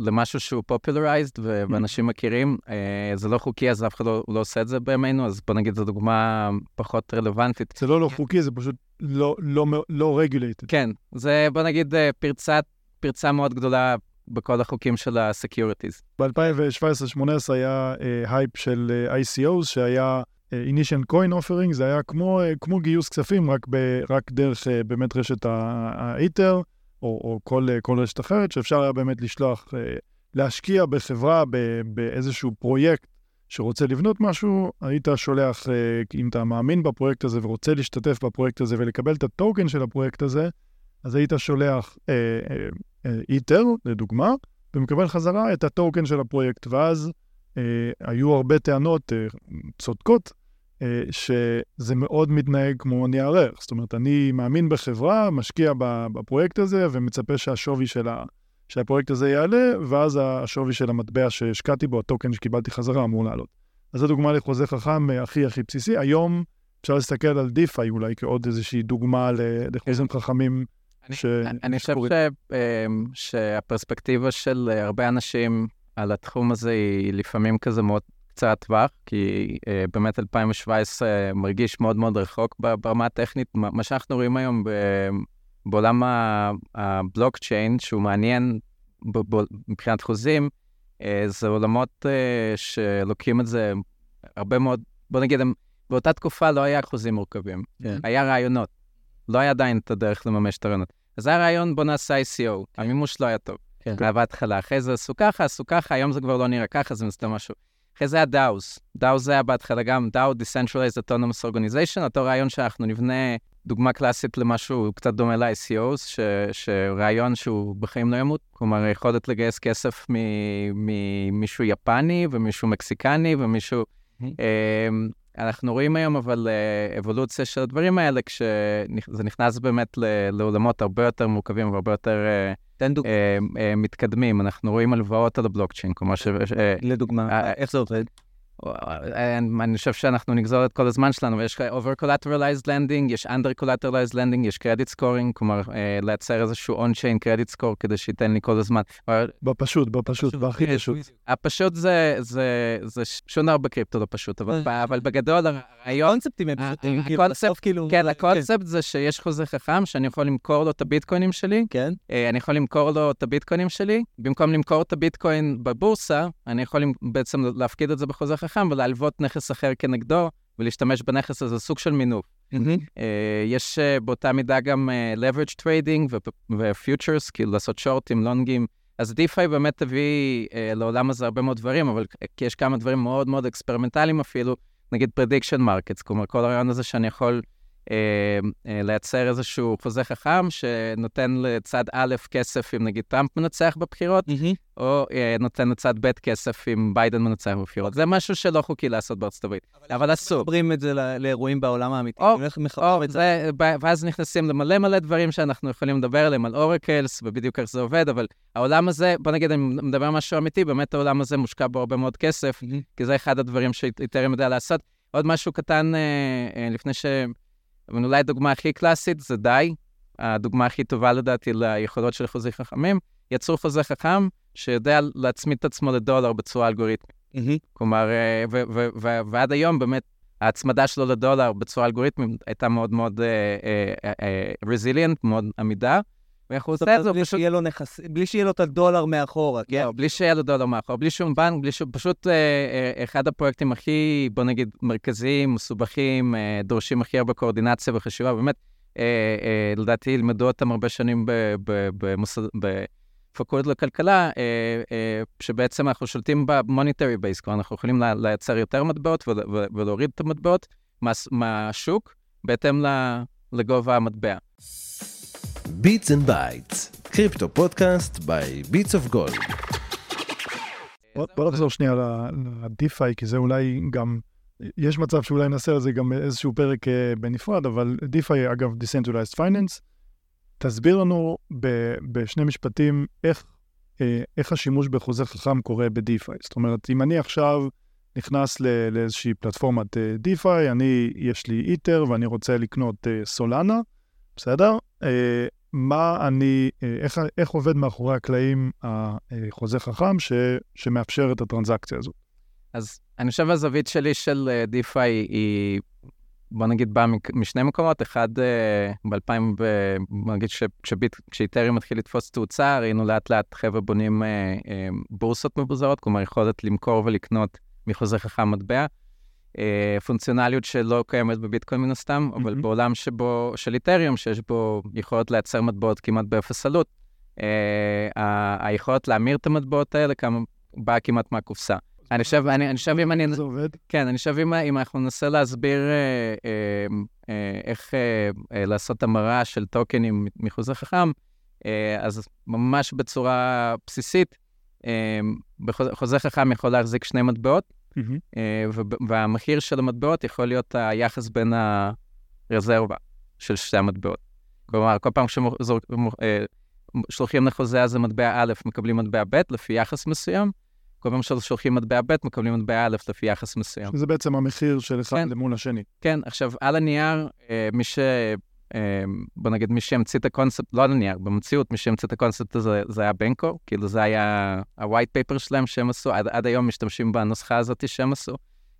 [SPEAKER 4] למשהו שהוא popularized ו- ואנשים מכירים. אה, זה לא חוקי, אז אף אחד לא, לא עושה את זה בימינו, אז בוא נגיד זו דוגמה פחות רלוונטית.
[SPEAKER 2] זה לא לא חוקי, זה פשט לא, לא, לא regulated.
[SPEAKER 4] כן, זה בוא נגיד אה, פרצת, פרצה מאוד גדולה בכל החוקים של ה-securities.
[SPEAKER 2] ב-2017-2018 היה אה, הייפ של אה, ICOs, שהיה אה, initial coin offering, זה היה כמו, אה, כמו גיוס כספים, רק, ב, רק דרך אה, באמת רשת האית'ר, או, או כל, אה, כל רשת אחרת, שאפשר היה באמת לשלוח, אה, להשקיע בחברה, באיזשהו פרויקט שרוצה לבנות משהו, היית שולח, אה, אם אתה מאמין בפרויקט הזה ורוצה להשתתף בפרויקט הזה ולקבל את הטוקן של הפרויקט הזה, אז היית שולח אה, אה, אה, איתר, לדוגמה, ומקבל חזרה את הטוקן של הפרויקט. ואז אה, היו הרבה טענות אה, צודקות אה, שזה מאוד מתנהג כמו נייר ערך. זאת אומרת, אני מאמין בחברה, משקיע בפרויקט הזה ומצפה שהשווי של, ה, שהפרויקט הזה יעלה, ואז השווי של המטבע שהשקעתי בו, הטוקן שקיבלתי חזרה, אמור לעלות. אז זו דוגמה לחוזה חכם אה, הכי הכי בסיסי. היום אפשר להסתכל על דיפיי אולי כעוד איזושהי דוגמה לחוזים חכמים.
[SPEAKER 4] אני, ש... אני חושב ש... אמ, שהפרספקטיבה של הרבה אנשים על התחום הזה היא לפעמים כזה מאוד קצת טווח, כי uh, באמת 2017 מרגיש מאוד מאוד רחוק ברמה הטכנית. מה שאנחנו רואים היום ב, בעולם הבלוקצ'יין, שהוא מעניין ב, ב, מבחינת חוזים, uh, זה עולמות uh, שלוקחים את זה הרבה מאוד, בוא נגיד, באותה תקופה לא היה חוזים מורכבים, yeah. כן. היה רעיונות. לא היה עדיין את הדרך לממש את הרעיונות. אז היה רעיון, בוא נעשה ICO, כן. המימוש לא היה טוב. כן. בהתחלה, אחרי זה עשו ככה, עשו ככה, היום זה כבר לא נראה ככה, זה מסתם משהו. אחרי זה DAOs. DAOs זה היה בהתחלה גם DAO, Decentralized Autonomous Organization, אותו רעיון שאנחנו נבנה דוגמה קלאסית למשהו קצת דומה ל-ICOs, ש, שרעיון שהוא בחיים לא ימות, כלומר יכולת לגייס כסף ממישהו יפני ומישהו מקסיקני ומישהו... Mm-hmm. אנחנו רואים היום אבל אה, אבולוציה של הדברים האלה, כשזה נכנס באמת לעולמות הרבה יותר מורכבים והרבה יותר uh, uh, uh, מתקדמים. אנחנו רואים הלוואות על הבלוקצ'יין, כלומר ש...
[SPEAKER 1] לדוגמה, איך זה עובד?
[SPEAKER 4] אני חושב שאנחנו נגזור את כל הזמן שלנו, יש over-collateralized lending, יש under-collateralized lending, יש credit scoring, כלומר, אה, לייצר איזשהו on-chain credit score כדי שייתן לי כל הזמן.
[SPEAKER 2] בפשוט, בפשוט, בהכי פשוט.
[SPEAKER 4] הפשוט זה, זה, זה שונה בקריפטו לא פשוט, אבל, אה. אבל בגדול הרעיון...
[SPEAKER 1] הקונספטים הם פשוטים, כאילו, בסוף כאילו...
[SPEAKER 4] כן, כן, הקונספט זה שיש חוזה חכם, שאני יכול למכור לו את הביטקוינים שלי,
[SPEAKER 1] כן.
[SPEAKER 4] אה, אני יכול למכור לו את הביטקוינים שלי, במקום למכור את הביטקוין בבורסה, אני יכול בעצם להפקיד את זה בחוזה חכם. חכם ולהלוות נכס אחר כנגדו ולהשתמש בנכס הזה, סוג של מינוף. Mm-hmm. יש uh, באותה מידה גם uh, leverage trading ו-futures, כאילו לעשות שורטים, לונגים. אז DeFi באמת הביא לעולם הזה הרבה מאוד דברים, אבל כי יש כמה דברים מאוד מאוד experimental-ים אפילו, נגיד prediction markets, כלומר כל הרעיון הזה שאני יכול אה, אה, לייצר איזשהו חוזה חכם שנותן לצד א' כסף אם נגיד טראמפ מנצח בבחירות. או אה, נותן לצד ב' כסף אם ביידן מנצח בבחירות. זה משהו שלא חוקי לעשות בארצות הברית, אבל, אבל אסור.
[SPEAKER 1] מחברים את זה לאירועים בעולם האמיתי.
[SPEAKER 4] או, או, זה, ואז נכנסים למלא מלא דברים שאנחנו יכולים לדבר עליהם, על אורקלס, ובדיוק איך זה עובד, אבל העולם הזה, בוא נגיד, אני מדבר על משהו אמיתי, באמת העולם הזה מושקע בו הרבה מאוד כסף. כי זה אחד הדברים שאיתרם יודע לעשות. עוד משהו קטן, אה, אה, לפני ש... אבל אולי הדוגמה הכי קלאסית זה די, הדוגמה הכי טובה לדעתי ליכולות של חוזי חכמים. יצרו חוזה חכם שיודע להצמיד את עצמו לדולר בצורה אלגוריתמית. Mm-hmm. כלומר, אה, ועד היום באמת ההצמדה שלו לדולר בצורה אלגוריתמית הייתה מאוד מאוד resilient, uh, uh, uh, מאוד עמידה.
[SPEAKER 1] ואיך הוא עושה את זה, בלי שיהיה לו נכס, בלי שיהיה לו את הדולר מאחורה,
[SPEAKER 4] כן? לא, בלי שיהיה לו דולר מאחורה, בלי שום בנק, בלי שום, פשוט אה, אה, אחד הפרויקטים הכי, בוא נגיד, מרכזיים, מסובכים, אה, דורשים הכי הרבה קואורדינציה וחשיבה, באמת, אה, אה, לדעתי ילמדו אותם הרבה שנים במוסד... בפקולטה לכלכלה, אה, אה, שבעצם אנחנו שולטים ב monetary base, כלומר אנחנו יכולים לייצר יותר מטבעות ולהוריד את המטבעות מהשוק בהתאם לגובה המטבע.
[SPEAKER 3] Bits and Bites, crypto podcast by Bits of Gold.
[SPEAKER 2] בוא נחזור שנייה ל DeFi, כי זה אולי גם, יש מצב שאולי נעשה על זה גם איזשהו פרק אה, בנפרד, אבל DeFi, אגב, Decentralized Finance, תסביר לנו בשני משפטים איך, אה, איך השימוש בחוזה חכם קורה ב DeFi. זאת אומרת, אם אני עכשיו נכנס לאיזושהי פלטפורמת דיפיי, אה, אני, יש לי איטר ואני רוצה לקנות סולנה, בסדר? מה אני, אה, איך, איך עובד מאחורי הקלעים החוזה חכם ש, שמאפשר את הטרנזקציה הזאת.
[SPEAKER 4] אז אני חושב הזווית שלי של אה, DeFi היא, בוא נגיד, באה משני מקומות. אחד, אה, ב-2000, נגיד כשאיתריום מתחיל לתפוס תאוצה, ראינו לאט לאט חבר'ה בונים בורסות מבוזרות, כלומר יכולת למכור ולקנות מחוזה חכם מטבע. אה, פונקציונליות שלא קיימת בביטקוין מן הסתם. אבל בעולם שבו, של איתריום, שיש בו יכולת לייצר מטבעות כמעט באפס עלות, אה, היכולת להמיר את המטבעות האלה כמה, באה כמעט מהקופסה. אני חושב, אני, אני חושב אם אני...
[SPEAKER 2] זה עובד?
[SPEAKER 4] כן, אני חושב אם, אם אנחנו ננסה להסביר אה, אה, אה, איך אה, אה, לעשות המרה של טוקנים מחוזה חכם, אה, אז ממש בצורה בסיסית, אה, חוזה חכם יכול להחזיק שני מטבעות,
[SPEAKER 2] Mm-hmm.
[SPEAKER 4] והמחיר של המטבעות יכול להיות היחס בין הרזרבה של שתי המטבעות. כלומר, כל פעם ששולחים לחוזה הזה מטבע א', מקבלים מטבע ב' לפי יחס מסוים, כל פעם ששולחים מטבע ב', מקבלים מטבע א' לפי יחס מסוים.
[SPEAKER 2] שזה בעצם המחיר של אחד כן. למול השני.
[SPEAKER 4] כן, עכשיו, על הנייר, מי ש... בוא נגיד, מי שהמציא את הקונספט, לא על הנייר, במציאות, מי שהמציא את הקונספט הזה, זה היה בנקו, כאילו זה היה ה-white paper שלהם שהם עשו, עד, עד היום משתמשים בנוסחה הזאת שהם עשו.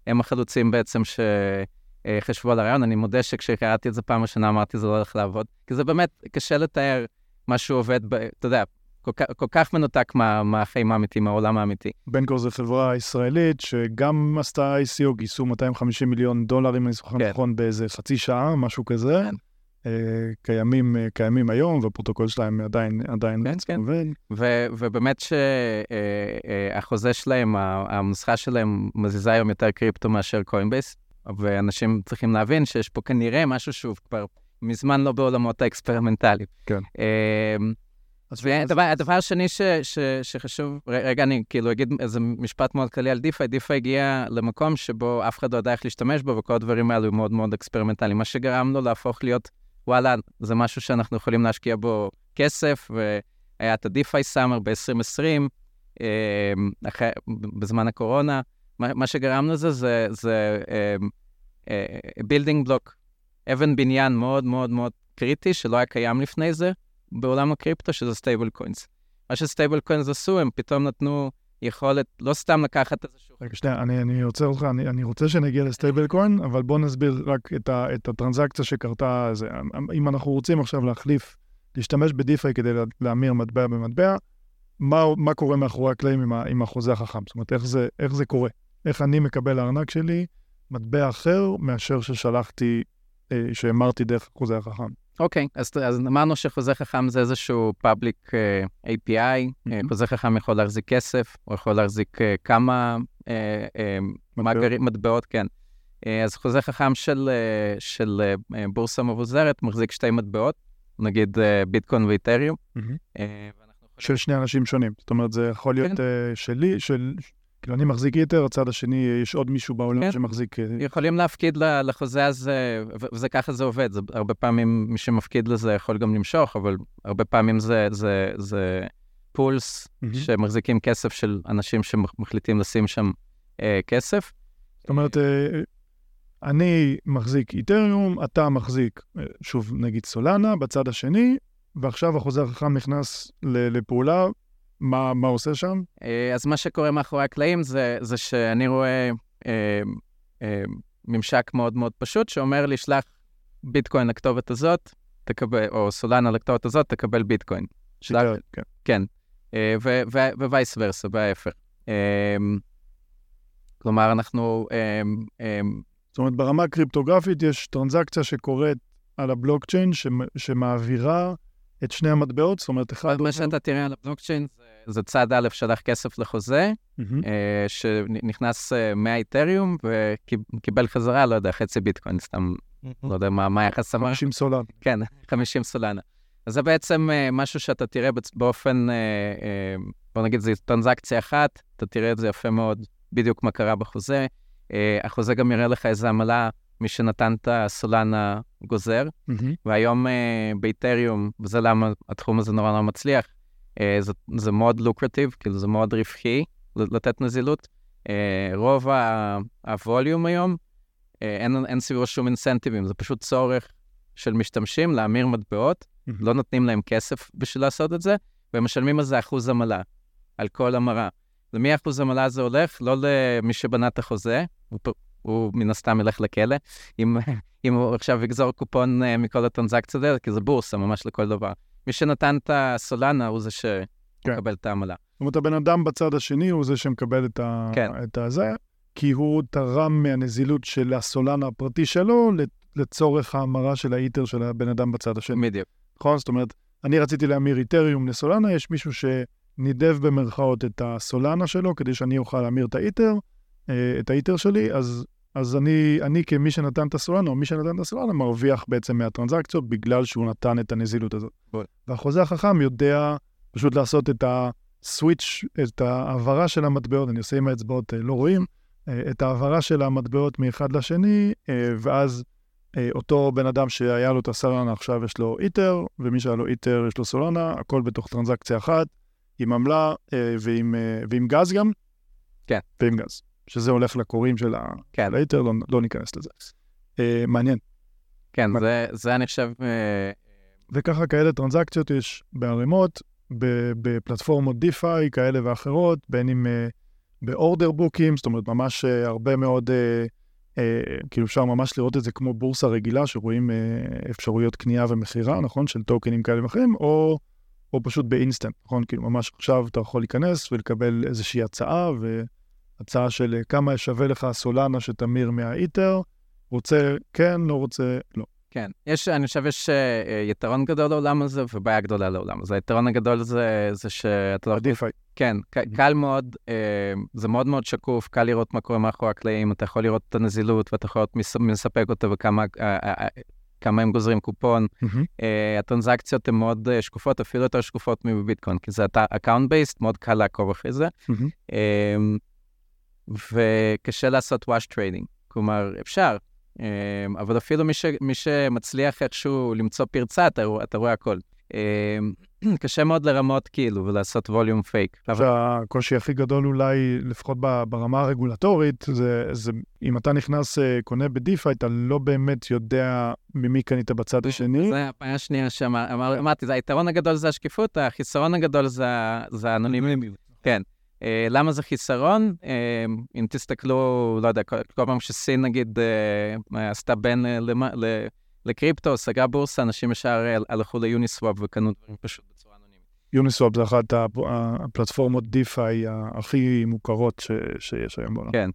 [SPEAKER 4] הם החלוצים בעצם שחשבו על הרעיון. אני מודה שכשקראתי את זה פעם ראשונה אמרתי, זה לא הולך לעבוד. כי זה באמת, קשה לתאר משהו עובד, ב, אתה יודע, כל, כל כך מנותק מה, מהחיים האמיתיים, מהעולם האמיתי.
[SPEAKER 2] בנקו זו חברה ישראלית שגם עשתה ICO, גייסו 250 מיליון דולר, אם אני זוכר כן. נכון, באיזה חצי שעה, משהו כזה. כן. אה, קיימים, אה, קיימים היום, והפרוטוקול שלהם עדיין, עדיין
[SPEAKER 4] כן, כן. עובד. ו- ובאמת שהחוזה אה, שלהם, הנוסחה שלהם מזיזה היום יותר קריפטו מאשר קוינבייס, ואנשים צריכים להבין שיש פה כנראה משהו שהוא כבר מזמן לא בעולמות האקספרימנטליים.
[SPEAKER 2] כן.
[SPEAKER 4] והדבר, הדבר השני ש, ש, שחשוב, רגע, אני כאילו אגיד איזה משפט מאוד כללי על DeFi, DeFi הגיע למקום שבו אף אחד לא יודע איך להשתמש בו, וכל הדברים האלו הם מאוד מאוד אקספרימנטליים, מה שגרם לו להפוך להיות וואלה, זה משהו שאנחנו יכולים להשקיע בו כסף, והיה את ה-DeFi Summer ב-2020, אחרי, בזמן הקורונה. מה, מה שגרם לזה זה, זה building block, אבן בניין מאוד מאוד מאוד קריטי, שלא היה קיים לפני זה בעולם הקריפטו, שזה stablecoins. מה ש stablecoins עשו, הם פתאום נתנו יכולת לא סתם לקחת איזשהו...
[SPEAKER 2] רגע, שנייה, אני, אני עוצר אותך, אני, אני רוצה שנגיע ל stablecoin, אבל בוא נסביר רק את, ה, את ה transaction שקרתה. זה, אם אנחנו רוצים עכשיו להחליף, להשתמש בדיפיי כדי להמיר מטבע במטבע, מה, מה קורה מאחורי הקלעים עם, עם החוזה החכם? זאת אומרת, איך זה, איך זה קורה? איך אני מקבל לארנק שלי מטבע אחר מאשר ששלחתי, אה, שהמרתי דרך החוזה החכם?
[SPEAKER 4] אוקיי, okay, אז, אז אמרנו שחוזה חכם זה איזשהו public uh, API, mm-hmm. uh, חוזה חכם יכול להחזיק כסף, הוא יכול להחזיק uh, כמה uh, uh, מאגרים, מטבעות, כן. Uh, אז חוזה חכם של, uh, של uh, בורסה מבוזרת מחזיק שתי מטבעות, נגיד uh, ביטקוין ואיתריום. Mm-hmm. Uh,
[SPEAKER 2] של שני אנשים שונים, זאת אומרת, זה יכול להיות כן. uh, שלי, של, כאילו, אני מחזיק איתר, הצד השני, יש עוד מישהו בעולם כן. שמחזיק... אה,
[SPEAKER 4] יכולים להפקיד לחוזה הזה, וזה ככה זה עובד. זה, הרבה פעמים מי שמפקיד לזה יכול גם למשוך, אבל הרבה פעמים זה, זה, זה פולס mm-hmm. שמחזיקים כסף של אנשים שמחליטים לשים שם אה, כסף.
[SPEAKER 2] זאת אומרת, אה, אני מחזיק איתריום, אתה מחזיק, אה, שוב, נגיד סולנה, בצד השני, ועכשיו החוזה החכם נכנס לפעולה, מה, מה עושה שם?
[SPEAKER 4] אה, אז מה שקורה מאחורי הקלעים זה, זה שאני רואה אה, אה, ממשק מאוד מאוד פשוט, שאומר לי, שלח ביטקוין לכתובת הזאת, תקבל, או סולנה לכתובת הזאת, תקבל ביטקוין.
[SPEAKER 2] שלח, כן.
[SPEAKER 4] כן. אה, ווייס ורסה, בהפך. אה, כלומר, אנחנו... אה, אה,
[SPEAKER 2] זאת אומרת, ברמה הקריפטוגרפית יש טרנזקציה שקורית על הבלוקצ'יין, שמעבירה את שני המטבעות, זאת אומרת, אחד...
[SPEAKER 4] מה שאתה תראה על הבלוקצ'יין זה זה צד א', שלח כסף לחוזה, mm-hmm. uh, שנכנס uh, מהאיתריום וקיבל חזרה, לא יודע, חצי ביטקוין, סתם, mm-hmm. לא יודע מה, היחס
[SPEAKER 2] אמר. 50 סולנה.
[SPEAKER 4] כן, 50 סולנה. אז זה בעצם uh, משהו שאתה תראה באופן, בוא נגיד, זו טרנזקציה אחת, אתה תראה את זה יפה מאוד, בדיוק מה קרה בחוזה. החוזה גם יראה לך איזה עמלה מי שנתן את הסולנה גוזר, mm-hmm. והיום uh, באיתריום, וזה למה התחום הזה נורא נורא מצליח, אה, זה, זה מאוד לוקרטיב, כאילו זה מאוד רווחי לתת נזילות. אה, רוב הווליום היום, אה, אין, אין סביבו שום אינסנטיבים, זה פשוט צורך של משתמשים להמיר מטבעות, mm-hmm. לא נותנים להם כסף בשביל לעשות את זה, והם משלמים על זה אחוז עמלה, על כל המרה. למי אחוז עמלה הזה הולך? לא למי שבנה את החוזה, הוא, הוא מן הסתם ילך לכלא, אם, [LAUGHS] אם הוא עכשיו יגזור קופון מכל הטרנזקציה האלה, כי זה בורסה ממש לכל דבר. מי שנתן את הסולנה הוא זה שמקבל כן. את העמלה.
[SPEAKER 2] זאת אומרת, הבן אדם בצד השני הוא זה שמקבל את, ה... כן. את הזה, כי הוא תרם מהנזילות של הסולנה הפרטי שלו לצורך ההמרה של האיטר של הבן אדם בצד השני.
[SPEAKER 4] בדיוק.
[SPEAKER 2] נכון? זאת אומרת, אני רציתי להמיר איתריום לסולנה, יש מישהו שנידב במרכאות את הסולנה שלו כדי שאני אוכל להמיר את האיטר, אה, את האיטר שלי, אז אז אני, אני כמי שנתן את הסולנה, או מי שנתן את הסולנה, מרוויח בעצם מהטרנזקציות בגלל שהוא נתן את הנזילות הזאת. בוא. והחוזה החכם יודע פשוט לעשות את הסוויץ', את ההעברה של המטבעות, אני עושה עם האצבעות, אה, לא רואים, אה, את ההעברה של המטבעות מאחד לשני, אה, ואז אותו בן אדם שהיה לו את הסולנה, עכשיו יש לו איטר, ומי שהיה לו איטר יש לו סולנה, הכל בתוך טרנזקציה אחת, עם עמלה ועם, ועם גז גם.
[SPEAKER 4] כן.
[SPEAKER 2] ועם גז, שזה הולך לקוראים של
[SPEAKER 4] כן.
[SPEAKER 2] האיטר, לא, לא ניכנס לזה. מעניין.
[SPEAKER 4] כן, מעניין. זה, זה אני חושב...
[SPEAKER 2] וככה כאלה טרנזקציות יש בערימות, בפלטפורמות דיפיי כאלה ואחרות, בין אם באורדר בוקים, זאת אומרת, ממש הרבה מאוד... אה, כאילו אפשר ממש לראות את זה כמו בורסה רגילה, שרואים אה, אפשרויות קנייה ומכירה, נכון? של טוקנים כאלה ואחרים, או, או פשוט באינסטנט, נכון? כאילו ממש עכשיו אתה יכול להיכנס ולקבל איזושהי הצעה, והצעה של אה, כמה שווה לך הסולנה שתמיר מהאיטר, רוצה כן, לא רוצה לא.
[SPEAKER 4] כן, יש, אני חושב שיש uh, יתרון גדול לעולם הזה ובעיה גדולה לעולם הזה. היתרון הגדול זה, זה שאתה לא...
[SPEAKER 2] עדיף.
[SPEAKER 4] כן, mm-hmm. קל מאוד, זה מאוד מאוד שקוף, קל לראות מה קורה מאחורי הקלעים, אתה יכול לראות את הנזילות ואתה יכול לראות מי מספק אותה וכמה כמה הם גוזרים קופון. Mm-hmm. Uh, הטרנזקציות הן מאוד uh, שקופות, אפילו יותר שקופות מביטקוין, כי זה account based, מאוד קל לעקוב אחרי זה. Mm-hmm. Uh, וקשה לעשות wash trading. כלומר, אפשר, אמ, אבל אפילו מי, ש, מי שמצליח איכשהו למצוא פרצה, אתה, אתה רואה הכל. אמ, [CLEARS THROAT] קשה מאוד לרמות כאילו ולעשות ווליום פייק.
[SPEAKER 2] הקושי הכי גדול אולי, לפחות ברמה הרגולטורית, זה, זה אם אתה נכנס, אה, קונה בדיפיי, אתה לא באמת יודע ממי קנית בצד השני.
[SPEAKER 4] זה הבעיה השנייה שאמרתי, היתרון הגדול זה השקיפות, החיסרון הגדול זה האנונימיות. כן. Uh, למה זה חיסרון? Uh, אם תסתכלו, לא יודע, כל, פעם שסין נגיד uh, עשתה בין לקריפטו, סגרה בורסה, אנשים ישר הלכו ליוניסוואפ וקנו דברים פשוט בצורה אנונימית.
[SPEAKER 2] יוניסוואפ זה אחת הפלטפורמות דיפיי הכי מוכרות שיש היום בעולם.
[SPEAKER 4] כן.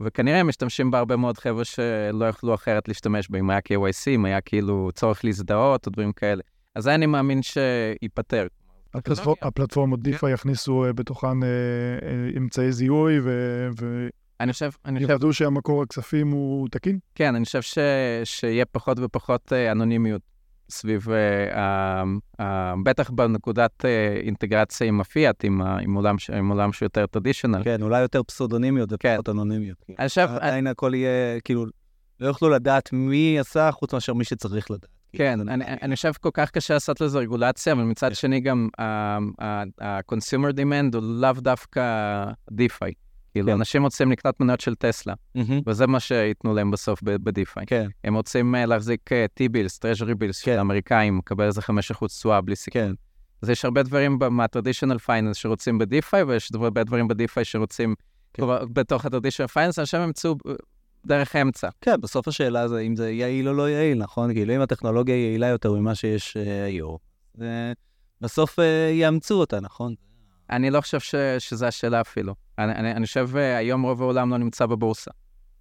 [SPEAKER 4] וכנראה משתמשים בה הרבה מאוד חבר'ה שלא יכלו אחרת להשתמש בה, אם היה KYC, אם היה כאילו צורך להזדהות או דברים כאלה. אז זה אני מאמין שייפתר.
[SPEAKER 2] הפלטפורמות דיפה כן. יכניסו אה, בתוכן אה, אה, אמצעי זיהוי ו...
[SPEAKER 4] אני חושב, אני חושב...
[SPEAKER 2] יוודאו שהמקור הכספים הוא תקין?
[SPEAKER 4] כן, אני חושב ש... שיהיה פחות ופחות אנונימיות סביב, uh, uh, בטח בנקודת uh, אינטגרציה עם הפיאט, עם, עם, עולם, עם עולם שהוא יותר טרדישיונל.
[SPEAKER 1] כן, אולי יותר פסודונימיות ופחות כן. אנונימיות.
[SPEAKER 4] אני חושב...
[SPEAKER 1] עדיין הכל יהיה, כאילו, לא יוכלו לדעת מי עשה, חוץ מאשר מי שצריך לדעת.
[SPEAKER 4] כן, אני, חושב כל כך קשה לעשות לזה רגולציה, אבל מצד שני גם ה-consumer demand הוא לאו דווקא DeFi. כאילו, כן. אנשים רוצים לקנות מניות של טסלה. וזה מה שייתנו להם בסוף ב DeFi.
[SPEAKER 1] כן.
[SPEAKER 4] הם רוצים uh, להחזיק T-bills, treasury bills של האמריקאים, לקבל איזה 5% תשואה בלי סיכון. כן. אז יש הרבה דברים מה-traditional finance שרוצים ב DeFi, ויש הרבה דברים ב DeFi שרוצים כן. בתוך ה-traditional finance, אנשים ימצאו דרך אמצע.
[SPEAKER 1] כן, בסוף השאלה זה אם זה יעיל או לא יעיל, נכון? כאילו, אם הטכנולוגיה יעילה יותר ממה שיש אה, היום, בסוף אה, יאמצו אותה, נכון?
[SPEAKER 4] אני לא חושב ש, שזה השאלה אפילו. אני, אני, אני חושב אה, היום רוב העולם לא נמצא בבורסה.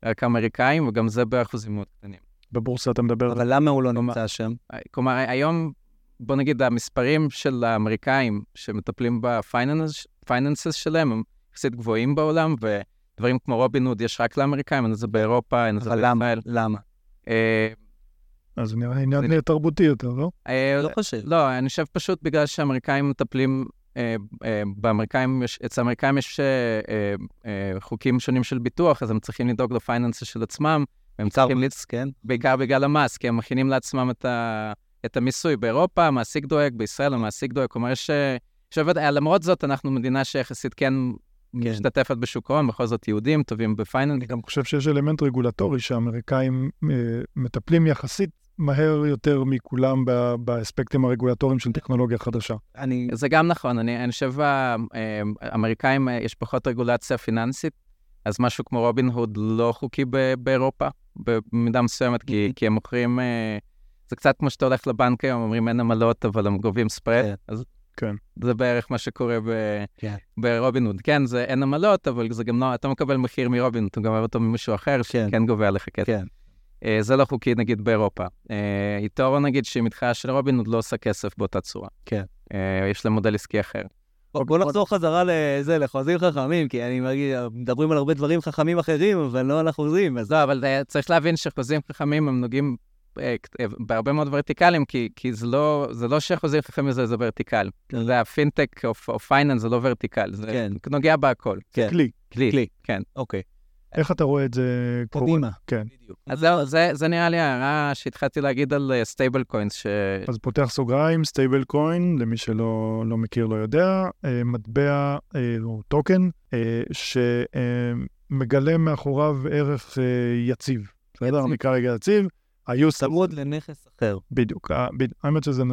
[SPEAKER 4] רק האמריקאים, וגם זה באחוזים מאוד קטנים.
[SPEAKER 2] בבורסה אתה מדבר...
[SPEAKER 1] אבל למה הוא לא נמצא שם?
[SPEAKER 4] כלומר, היום, בוא נגיד, המספרים של האמריקאים שמטפלים בפייננסס שלהם הם יחסית גבוהים בעולם, ו... דברים כמו רובין הוד יש רק לאמריקאים, אין את זה באירופה, אין את זה בישראל.
[SPEAKER 1] למה?
[SPEAKER 4] אה,
[SPEAKER 2] אז נראה עניין תרבותי יותר, לא?
[SPEAKER 1] אה, לא חושב.
[SPEAKER 4] לא, אני חושב פשוט בגלל שהאמריקאים מטפלים, אה, באמריקאים, אצל האמריקאים יש חוקים שונים של ביטוח, אז הם צריכים לדאוג לפייננסה של עצמם.
[SPEAKER 1] הם צריכים לצ... כן?
[SPEAKER 4] בעיקר בגלל המס, כי הם מכינים לעצמם את המיסוי. באירופה המעסיק דואג, בישראל המעסיק דואג, כלומר יש... למרות זאת, אנחנו מדינה שיחסית כן. משתתפת בשוק ההון, בכל זאת יהודים טובים בפייננס.
[SPEAKER 2] אני גם חושב שיש אלמנט רגולטורי שהאמריקאים אה, מטפלים יחסית מהר יותר מכולם באספקטים הרגולטוריים של טכנולוגיה חדשה.
[SPEAKER 4] אני... זה גם נכון, אני, אני חושב שהאמריקאים, אה, יש פחות רגולציה פיננסית, אז משהו כמו רובין הוד לא חוקי באירופה, במידה מסוימת, כי, mm-hmm. כי הם מוכרים... אה, זה קצת כמו שאתה הולך לבנק היום, אומרים אין עמלות, אבל הם גובים ספרד. כן. אז
[SPEAKER 2] כן.
[SPEAKER 4] זה בערך מה שקורה ב... כן. ברובינוד. כן, זה אין עמלות, אבל זה גם לא, אתה מקבל מחיר מרובינוד, אתה מקבל אותו ממישהו אחר, כן. שכן גובה עליך כסף. כן. Uh, זה לא חוקי נגיד באירופה. Uh, eToro נגיד שהיא מתחרה של רובינוד לא עושה כסף באותה צורה.
[SPEAKER 1] כן.
[SPEAKER 4] Uh, יש לה מודל עסקי אחר.
[SPEAKER 1] בוא, בוא נחזור חזרה לזה, לחוזים חכמים, כי אני מרגיש, מדברים על הרבה דברים חכמים אחרים, אבל לא על החוזים.
[SPEAKER 4] אז... לא, אבל צריך להבין שחוזים חכמים הם נוגעים אה, בהרבה מאוד vertical-ים, כי, כי זה לא, זה לא שחוזים חכמים זה, זה vertical. כן. זה הפינטק או, או finance זה לא vertical, זה כן. נוגע בהכל.
[SPEAKER 1] כן.
[SPEAKER 2] כלי.
[SPEAKER 4] כלי. כלי, כן.
[SPEAKER 1] אוקיי.
[SPEAKER 2] איך אתה רואה את זה קורה?
[SPEAKER 5] קדימה.
[SPEAKER 2] כן.
[SPEAKER 4] אז זהו, זה, זה נראה לי ההערה שהתחלתי להגיד על stablecoins, ש...
[SPEAKER 2] אז פותח סוגריים, stablecoin, למי שלא לא מכיר, לא יודע, אה, מטבע אה, או טוקן, אה, שמגלם מאחוריו ערך אה, יציב. בסדר? נקרא רגע יציב. ה-use
[SPEAKER 5] צמוד לנכס אחר.
[SPEAKER 2] בדיוק. האמת שזה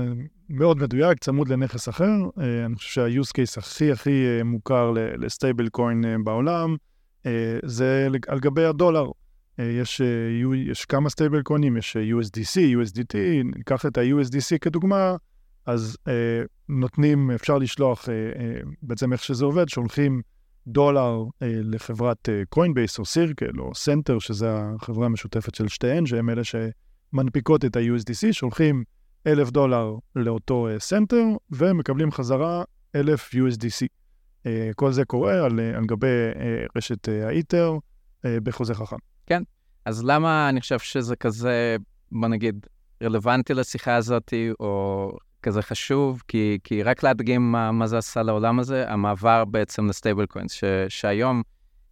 [SPEAKER 2] מאוד מדויק, צמוד לנכס אחר. אה, אני חושב שה-use case הכי הכי אה, מוכר ל stablecoin אה, בעולם, אה, זה על גבי הדולר. אה, יש, אה, יש כמה סטייבל קוינים, יש אה, USDC, USDT, ניקח את ה-USDC כדוגמה, אז אה, נותנים, אפשר לשלוח, אה, אה, בעצם איך שזה עובד, שולחים דולר אה, לחברת Coinbase או Circle או Centre, שזה החברה המשותפת של שתיהן, שהם אלה שמנפיקות את ה-USDC, שולחים אלף דולר לאותו אה, Centre ומקבלים חזרה אלף USDC. אה, כל זה קורה על, אה, על גבי רשת ה Ether בחוזה חכם.
[SPEAKER 4] אז למה אני חושב שזה כזה, בוא נגיד, רלוונטי לשיחה הזאת, או כזה חשוב? כי, כי רק להדגים מה, מה זה עשה לעולם הזה, המעבר בעצם ל stablecoins, שהיום,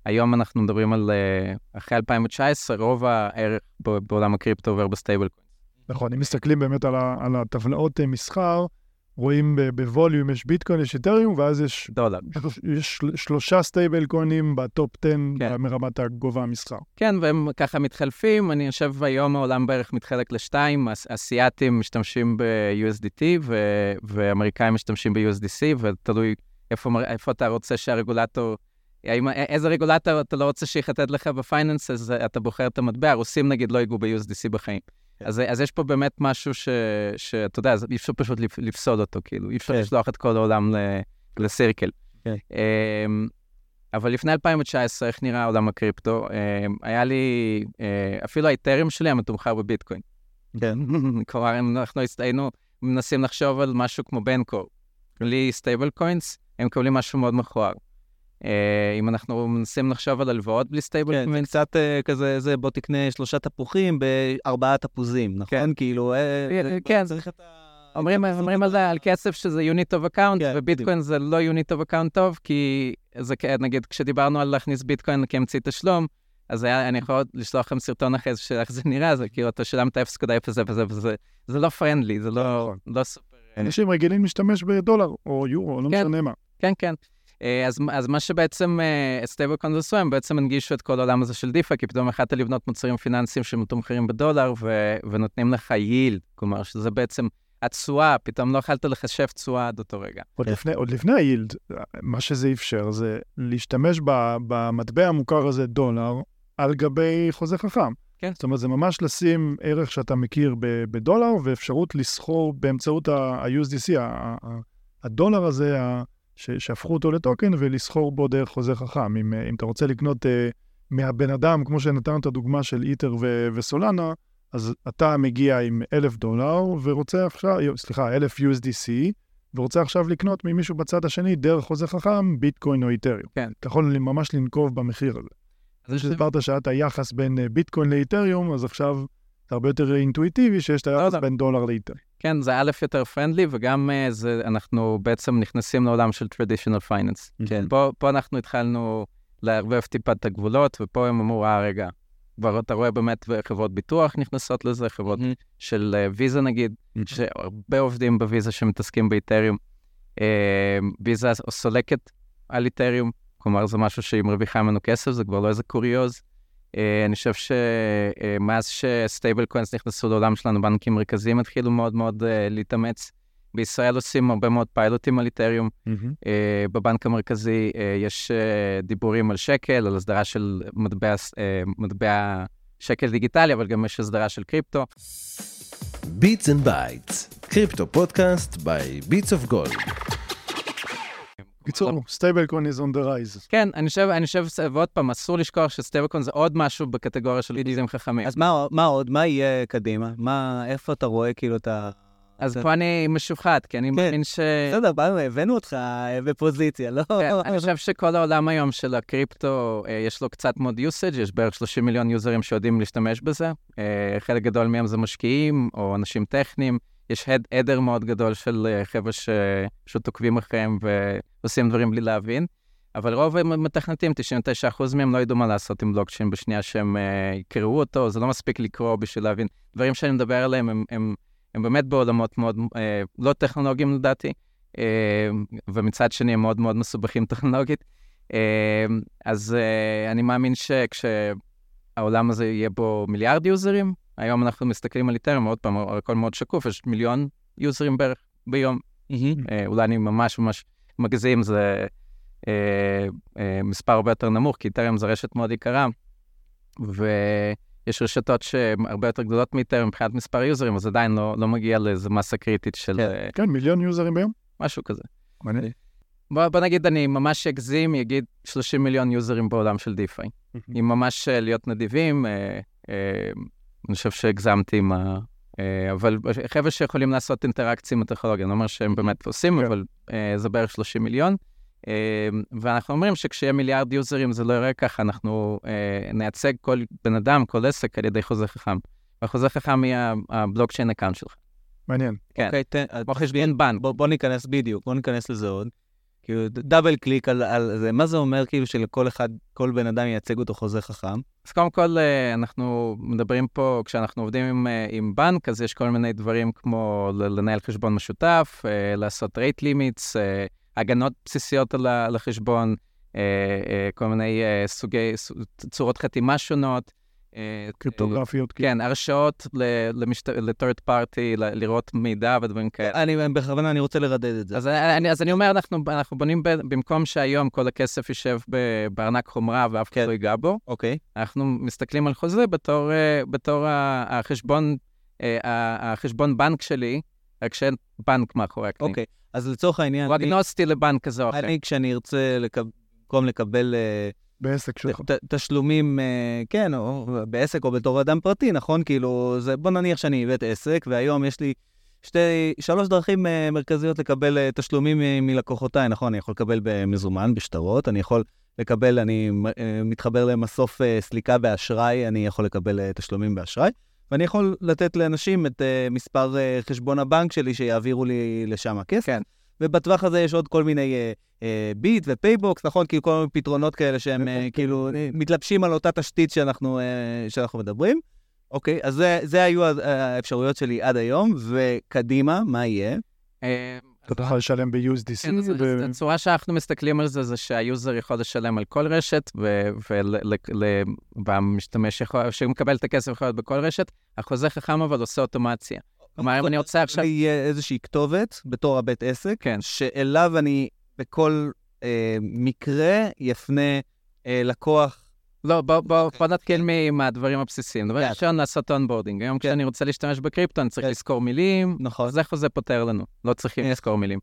[SPEAKER 4] היום אנחנו מדברים על, אה, אחרי 2019, רוב הערך בעולם הקריפטו עובר ב stablecoins.
[SPEAKER 2] נכון, אם מסתכלים באמת על, ה, על הטבלאות אה, מסחר, רואים ב volume יש ביטקוין, יש Ethereum, ואז יש,
[SPEAKER 4] דולר.
[SPEAKER 2] יש של- שלושה סטייבל קוינים ב top 10
[SPEAKER 4] כן.
[SPEAKER 2] מרמת הגובה המסחר.
[SPEAKER 4] כן, והם ככה מתחלפים. אני חושב היום העולם בערך מתחלק לשתיים. אסיאתים משתמשים ב-USDT ו- ואמריקאים משתמשים ב-USDC, ותלוי איפה, איפה אתה רוצה שהרגולטור... איזה רגולטור אתה לא רוצה שיחטט לך ב finance, אז אתה בוחר את המטבע. הרוסים נגיד לא ייגעו ב-USDC בחיים. אז, אז יש פה באמת משהו ש- שאתה יודע, אי אפשר פשוט לפ- לפסול אותו, כאילו, אי אפשר
[SPEAKER 5] כן.
[SPEAKER 4] לשלוח את כל העולם ל- ל Circle.
[SPEAKER 5] כן.
[SPEAKER 4] אמ, אבל לפני 2019, איך נראה עולם הקריפטו? אמ, היה לי, אה, אפילו ה Ethereum שלי היה מתומחר בביטקוין.
[SPEAKER 5] כן. [LAUGHS]
[SPEAKER 4] כלומר, אנחנו היינו מנסים לחשוב על משהו כמו Bancor, בלי stablecoins, הם מקבלים משהו מאוד מכוער. אה, אם אנחנו מנסים לחשוב על הלוואות בלי stable
[SPEAKER 5] כן, זה קצת אה, כזה, זה בוא תקנה שלושה תפוחים בארבעה תפוזים, נכון? כאילו, אה,
[SPEAKER 4] כן.
[SPEAKER 5] צריך את ה...
[SPEAKER 4] אומרים,
[SPEAKER 5] את ה-
[SPEAKER 4] אומרים על זה, על כסף שזה unit of account,
[SPEAKER 5] כן,
[SPEAKER 4] וביטקוין זה לא unit of account טוב, כי זה כ- נגיד, כשדיברנו על להכניס ביטקוין כאמצעי תשלום, אז היה, אני יכול לשלוח לכם סרטון אחרי זה של איך זה נראה, זה כאילו, אתה שילמת 0.0 וזה, זה לא friendly, זה לא,
[SPEAKER 2] נכון.
[SPEAKER 4] לא סופר...
[SPEAKER 2] אנשים רגילים להשתמש בדולר או יורו, לא
[SPEAKER 4] כן.
[SPEAKER 2] משנה מה.
[SPEAKER 4] כן, כן. אה, אז, אז מה שבעצם stablecoins עשו, הם בעצם הנגישו את כל העולם הזה של DeFi, כי פתאום יכלת לבנות מוצרים פיננסיים שמתומחרים בדולר ו, ונותנים לך yield, כלומר שזה בעצם התשואה, פתאום לא יכלת לחשב תשואה עד אותו רגע.
[SPEAKER 2] עוד
[SPEAKER 5] כן.
[SPEAKER 2] לפני, עוד לפני היילד, מה שזה אפשר זה להשתמש ב, במטבע המוכר הזה, דולר, על גבי חוזה חכם.
[SPEAKER 4] כן.
[SPEAKER 2] זאת אומרת, זה ממש לשים ערך שאתה מכיר ב- בדולר, ואפשרות לסחור באמצעות ה- ה-USDC, הדולר הזה, ה- ש- שהפכו אותו לטוקן, ולסחור בו דרך חוזה חכם. אם, אם אתה רוצה לקנות uh, מהבן אדם, כמו שנתנו את הדוגמה של איטר ו- וסולנה, אז אתה מגיע עם אלף דולר, ורוצה עכשיו, סליחה, אלף USDC, ורוצה עכשיו לקנות ממישהו בצד השני דרך חוזה חכם, ביטקוין או איתריום.
[SPEAKER 4] כן.
[SPEAKER 2] אתה יכול ממש לנקוב במחיר הזה.
[SPEAKER 4] אז יש
[SPEAKER 2] כשדיברת שהיה את היחס בין אה, ביטקוין לאיתריום, אז עכשיו זה הרבה יותר אינטואיטיבי שיש את היחס
[SPEAKER 4] לא.
[SPEAKER 2] בין דולר לאיתריום.
[SPEAKER 4] כן, זה א' יותר פרנדלי, וגם אה, זה, אנחנו בעצם נכנסים לעולם של traditional finance.
[SPEAKER 5] כן.
[SPEAKER 4] פה, פה אנחנו התחלנו לערבב טיפה את הגבולות, ופה הם אמרו, אה, רגע, כבר אתה רואה באמת חברות ביטוח נכנסות לזה, חברות
[SPEAKER 5] מהמם.
[SPEAKER 4] של אה, ויזה נגיד,
[SPEAKER 5] מהמם.
[SPEAKER 4] שהרבה עובדים בוויזה שמתעסקים באיתריום. אה, ויזה סולקת על איתריום, כלומר זה משהו שהיא מרוויחה ממנו כסף, זה כבר לא איזה קוריוז. אה, אני חושב שמאז שסטייבל קוינס נכנסו לעולם שלנו, בנקים מרכזיים התחילו מאוד מאוד אה, להתאמץ. בישראל עושים הרבה מאוד פיילוטים על איתריום. אה, בבנק המרכזי יש דיבורים על שקל, על הסדרה של מטבע, מטבע שקל דיגיטלי, אבל גם יש הסדרה של קריפטו.
[SPEAKER 3] Bits and Bytes, crypto podcast by Bits of Gold.
[SPEAKER 2] בקיצור, stablecoin is on the rise.
[SPEAKER 4] כן, אני חושב, אני חושב, ועוד פעם, אסור לשכוח ש stablecoin זה עוד משהו בקטגוריה של חוזים חכמים.
[SPEAKER 5] אז מה, מה עוד? מה יהיה קדימה? מה, איפה אתה רואה כאילו את ה...
[SPEAKER 4] אז פה אני משוחד, כי אני
[SPEAKER 5] כן.
[SPEAKER 4] מאמין ש...
[SPEAKER 5] בסדר, באנו, הבאנו אותך אה, בפוזיציה, לא?
[SPEAKER 4] כן, אני חושב שכל העולם היום של הקריפטו, אה, יש לו קצת מאוד usage, יש בערך 30 מיליון יוזרים שיודעים להשתמש בזה. אה, חלק גדול מהם זה משקיעים או אנשים טכניים. יש הד- עדר מאוד גדול של אה, חבר'ה שפשוט עוקבים אחריהם ועושים דברים בלי להבין. אבל רוב המתכנתים, 99% מהם לא ידעו מה לעשות עם בלוקצ'יין בשנייה שהם uh, יקראו אותו, זה לא מספיק לקרוא בשביל להבין. דברים שאני מדבר עליהם הם, הם, הם באמת בעולמות מאוד, uh, לא טכנולוגיים לדעתי, uh, ומצד שני הם מאוד מאוד מסובכים [LAUGHS] טכנולוגית. Uh, אז uh, אני מאמין שכשהעולם הזה יהיה בו מיליארד יוזרים, היום אנחנו מסתכלים על איתרם, עוד פעם, הכל מאוד שקוף, יש מיליון יוזרים בערך ביום. Uh, אולי אני ממש ממש מגזים, זה... אה, אה, מספר הרבה יותר נמוך, כי איתריום זו רשת מאוד יקרה, ויש רשתות שהן הרבה יותר גדולות מאיתריום מבחינת מספר יוזרים, אז עדיין לא, לא מגיע לאיזו מסה קריטית של...
[SPEAKER 2] כן, אה, כן מיליון יוזרים ביום?
[SPEAKER 4] משהו כזה.
[SPEAKER 2] מעניין.
[SPEAKER 4] בוא, בוא נגיד, אני ממש אגזים, יגיד 30 מיליון יוזרים בעולם של דיפיי. אם ממש להיות נדיבים, אה, אה, אני חושב שהגזמתי עם ה... אה, אבל חבר'ה שיכולים לעשות אינטראקציה עם הטכנולוגיה, אני לא אומר שהם באמת עושים, כן. אבל אה, זה בערך 30 מיליון. אמ, ואנחנו אומרים שכשיהיה מיליארד יוזרים זה לא יראה ככה, אנחנו אה, נייצג כל בן אדם, כל עסק על ידי חוזה חכם. והחוזה חכם יהיה ה blockchain account שלך.
[SPEAKER 2] מעניין.
[SPEAKER 4] כן, אוקיי, כמו חשבון בנק.
[SPEAKER 1] בוא ניכנס בדיוק, בוא ניכנס לזה עוד. כאילו, double click על, על זה, מה זה אומר כאילו שלכל אחד, כל בן אדם ייצג אותו חוזה חכם?
[SPEAKER 4] אז קודם כל, אה, אנחנו מדברים פה, כשאנחנו עובדים עם, אה, עם בנק, אז יש כל מיני דברים כמו לנהל חשבון משותף, לעשות רייט לימיטס, הגנות בסיסיות על החשבון, אה, אה, כל מיני אה, סוגי, צורות חתימה שונות.
[SPEAKER 2] קריפטוגרפיות.
[SPEAKER 4] כן, הרשאות ל-third party, לראות מידע ודברים כאלה.
[SPEAKER 1] אני, בכוונה, אני רוצה לרדד את זה.
[SPEAKER 4] אז אני, אומר, אנחנו, אנחנו בונים, ב, במקום שהיום כל הכסף יישב בארנק חומרה ואף אחד כן. לא ייגע בו,
[SPEAKER 1] אוקיי.
[SPEAKER 4] אנחנו מסתכלים על חוזה בתור, בתור החשבון, החשבון בנק שלי, רק שאין בנק מאחורי הקלעים.
[SPEAKER 1] אוקיי. אז לצורך העניין...
[SPEAKER 4] הוא אגנוסטי לבנק כזה או אחר.
[SPEAKER 1] אני, כשאני ארצה, במקום לקבל... אה,
[SPEAKER 2] בעסק שלך.
[SPEAKER 1] תשלומים, אה, כן, או בעסק או בתור אדם פרטי, נכון? כאילו, זה, בוא נניח שאני בית עסק, והיום יש לי שתי, שלוש דרכים אה, מרכזיות לקבל תשלומים מלקוחותיי, נכון? אני יכול לקבל במזומן, בשטרות, אני יכול לקבל, אני מתחבר למסוף סליקה באשראי, אני יכול לקבל תשלומים באשראי. ואני יכול לתת לאנשים את מספר חשבון הבנק שלי שיעבירו לי לשם הכסף. כן. ובטווח הזה יש עוד כל מיני ביט אה, ופייבוקס, נכון? כאילו כל מיני פתרונות כאלה שהם אה, כאילו מתלבשים על אותה תשתית שאנחנו, אה, שאנחנו מדברים. אוקיי, אז זה, זה היו האפשרויות שלי עד היום, וקדימה, מה יהיה?
[SPEAKER 2] אתה תוכל לשלם ב-USDC.
[SPEAKER 4] כן, הצורה שאנחנו מסתכלים על זה, זה שה user יכול לשלם על כל רשת, והמשתמש יכול, שהוא מקבל את הכסף יכול להיות בכל רשת, החוזה חכם אבל עושה אוטומציה. כלומר, אם אני רוצה עכשיו...
[SPEAKER 1] יהיה איזושהי כתובת בתור הבית עסק, כן. שאליו אני בכל אה, מקרה יפנה אה, לקוח
[SPEAKER 4] לא, בוא, בוא, אוקיי. בוא נתחיל מהדברים הבסיסיים. דבר ראשון, לעשות onboarding. היום כן. כשאני רוצה להשתמש בקריפטו, אני צריך כן. לזכור מילים. נכון. אז איך זה פותר לנו? לא צריכים לזכור מילים.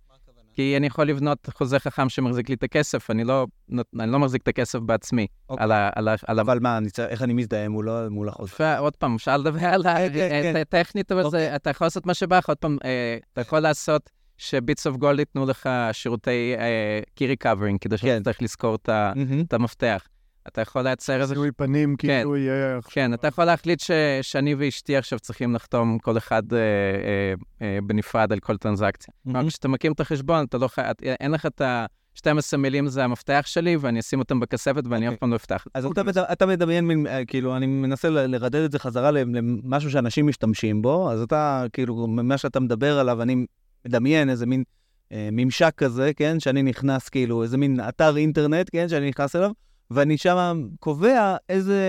[SPEAKER 4] כי אני יכול לבנות חוזה חכם שמחזיק לי את הכסף, אני לא, אני לא מחזיק את הכסף בעצמי.
[SPEAKER 1] אוקיי. על ה, על ה, על אבל מה, צריך, איך אני מזדהה מול, מול החוזה?
[SPEAKER 4] עוד פעם, אפשר לדבר על הטכנית, אבל זה, אתה יכול לעשות מה שבא לך. עוד פעם, אה, אתה יכול לעשות ש Bits of Gold ייתנו לך שירותי key אה, recovering, כדי שאתה כן. צריך לזכור את המפתח. אתה יכול לייצר איזה...
[SPEAKER 2] זיהוי פנים, כן, כאילו יהיה...
[SPEAKER 4] כן, אתה יכול להחליט ש... שאני ואשתי עכשיו צריכים לחתום כל אחד אה, אה, אה, בנפרד על כל טרנזקציה. כלומר, mm-hmm. כשאתה מקים את החשבון, אתה לא חי... אין לך את ה... 12 מילים זה המפתח שלי, ואני אשים אותם בכספת ואני אף אוקיי. פעם לא אפתח.
[SPEAKER 1] אז אתה, אתה מדמיין, אה, כאילו, אני מנסה לרדד את זה חזרה למשהו שאנשים משתמשים בו, אז אתה, כאילו, מה שאתה מדבר עליו, אני מדמיין איזה מין אה, ממשק כזה, כן, שאני נכנס, כאילו, איזה מין אתר אינטרנט, כן, שאני נכנס אליו, ואני שם קובע איזה,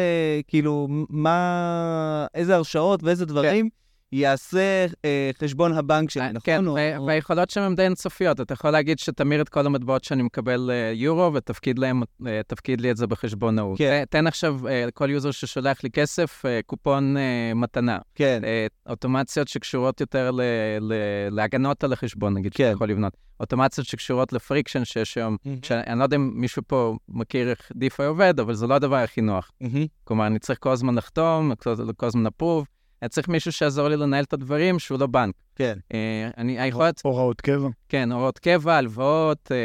[SPEAKER 1] כאילו, מה, איזה הרשאות ואיזה דברים כן. יעשה אה, חשבון הבנק שלי, נכון?
[SPEAKER 4] כן, או, והיכולות שם הן די אינסופיות. אתה יכול להגיד שתמיר את כל המטבעות שאני מקבל אה, יורו, ותפקיד להם, אה, תפקיד לי את זה בחשבון ההוא. כן. תן עכשיו אה, לכל user ששולח לי כסף, אה, קופון אה, מתנה.
[SPEAKER 1] כן.
[SPEAKER 4] אה, אוטומציות שקשורות יותר ל, ל, להגנות על החשבון, נגיד, כן. שאתה יכול לבנות. אוטומציות שקשורות ל friction שיש היום. Mm-hmm. שאני לא יודע אם מישהו פה מכיר איך DeFi עובד, אבל זה לא הדבר הכי נוח. Mm-hmm. כלומר, אני צריך כל הזמן לחתום, כל הזמן לפרוב. אני צריך מישהו שיעזור לי לנהל את הדברים שהוא לא בנק.
[SPEAKER 1] כן.
[SPEAKER 4] אה, אני היכולת...
[SPEAKER 2] הוראות קבע.
[SPEAKER 4] כן, הוראות קבע, הלוואות, אה,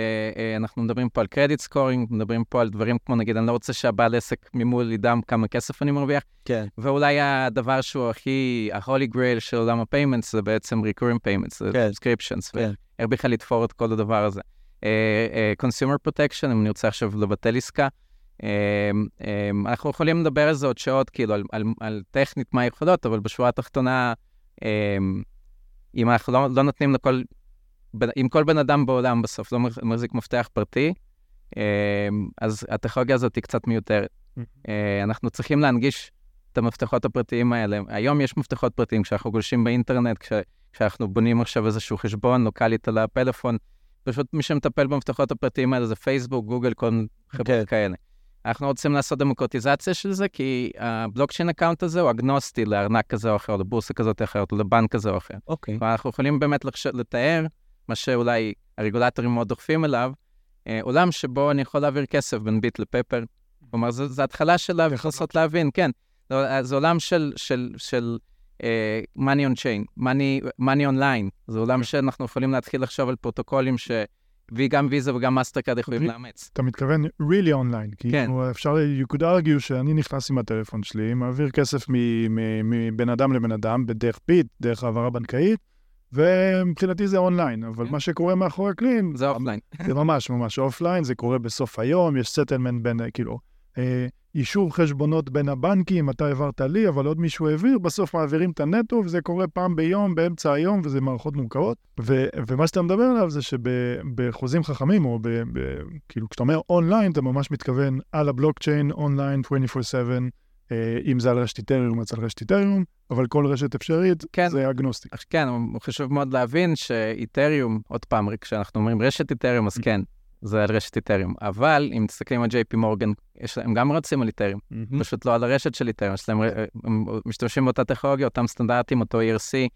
[SPEAKER 4] אה, אנחנו מדברים פה על קרדיט סקורינג, מדברים פה על דברים כמו, נגיד, אני לא רוצה שהבעל עסק ממול ידע כמה כסף אני מרוויח.
[SPEAKER 1] כן.
[SPEAKER 4] ואולי הדבר שהוא הכי, ה-holy grail של עולם ה-payments זה בעצם recurring payments, זה כן. subscriptions, כן. ואיך בכלל לתפור את כל הדבר הזה. consumer protection, אם נרצה עכשיו לבטל עסקה. אנחנו יכולים לדבר על זה עוד שעות, כאילו, על, על, על טכנית מה היכולות, אבל בשורה התחתונה, אם אנחנו לא, לא נותנים לכל, אם כל בן אדם בעולם בסוף לא מחזיק מפתח פרטי, אז הטכנולוגיה הזאת היא קצת מיותרת. אנחנו צריכים להנגיש את המפתחות הפרטיים האלה. היום יש מפתחות פרטיים, כשאנחנו גולשים באינטרנט, כש, כשאנחנו בונים עכשיו איזשהו חשבון לוקאלית על הפלאפון, פשוט מי שמטפל במפתחות הפרטיים האלה זה פייסבוק, גוגל, כל חברות okay. כאלה. אנחנו רוצים לעשות דמוקרטיזציה של זה, כי הבלוקצ'יין account הזה הוא אגנוסטי לארנק כזה או אחר, או לבורסה כזאת או אחרת, או לבנק כזה או אחר.
[SPEAKER 5] אוקיי. אוקיי.
[SPEAKER 4] ואנחנו יכולים באמת לחש... לתאר מה שאולי הרגולטורים מאוד דוחפים אליו, אה, עולם שבו אני יכול להעביר כסף בין ביט לפפר. כלומר, זו התחלה שלה, וצריך לנסות להבין, כן. זה עולם של, של, של uh, money on chain, money, money online. זה עולם כן. שאנחנו יכולים להתחיל לחשוב על פרוטוקולים ש... וגם ויזה וגם מאסטרקארד יכולים לאמץ.
[SPEAKER 2] אתה מתכוון really online, כי כן. אפשר, you could argue שאני נכנס עם הטלפון שלי, מעביר כסף מבן אדם לבן אדם, בדרך ביט, דרך העברה בנקאית, ומבחינתי זה אונליין, אבל כן. מה שקורה מאחורי הקלעים...
[SPEAKER 4] זה offline.
[SPEAKER 2] זה ממש ממש offline, זה קורה בסוף היום, יש settlement בין, כאילו, אה, אישור חשבונות בין הבנקים, אתה העברת לי, אבל עוד מישהו העביר, בסוף מעבירים את הנטו, וזה קורה פעם ביום, באמצע היום, וזה מערכות מורכבות. ו- ומה שאתה מדבר עליו זה שבחוזים חכמים, או ב- ב- כאילו, כשאתה אומר אונליין, אתה ממש מתכוון על הבלוקצ'יין, אונליין, 24/7, אה, אם זה על רשת איתריום, אז על רשת איתריום, אבל כל רשת אפשרית כן. זה אגנוסטי.
[SPEAKER 4] כן, חשוב מאוד להבין שאיתריום, עוד פעם, כשאנחנו אומרים רשת איתריום, אז כן, זה על רשת איתריום. אבל אם תסתכלים על JP מורגן, הם גם רצים על איתריום, mm-hmm. פשוט לא על הרשת של איתריום, הם, הם משתמשים באותה טכנולוגיה, אותם סטנדרטים, אותו ERC.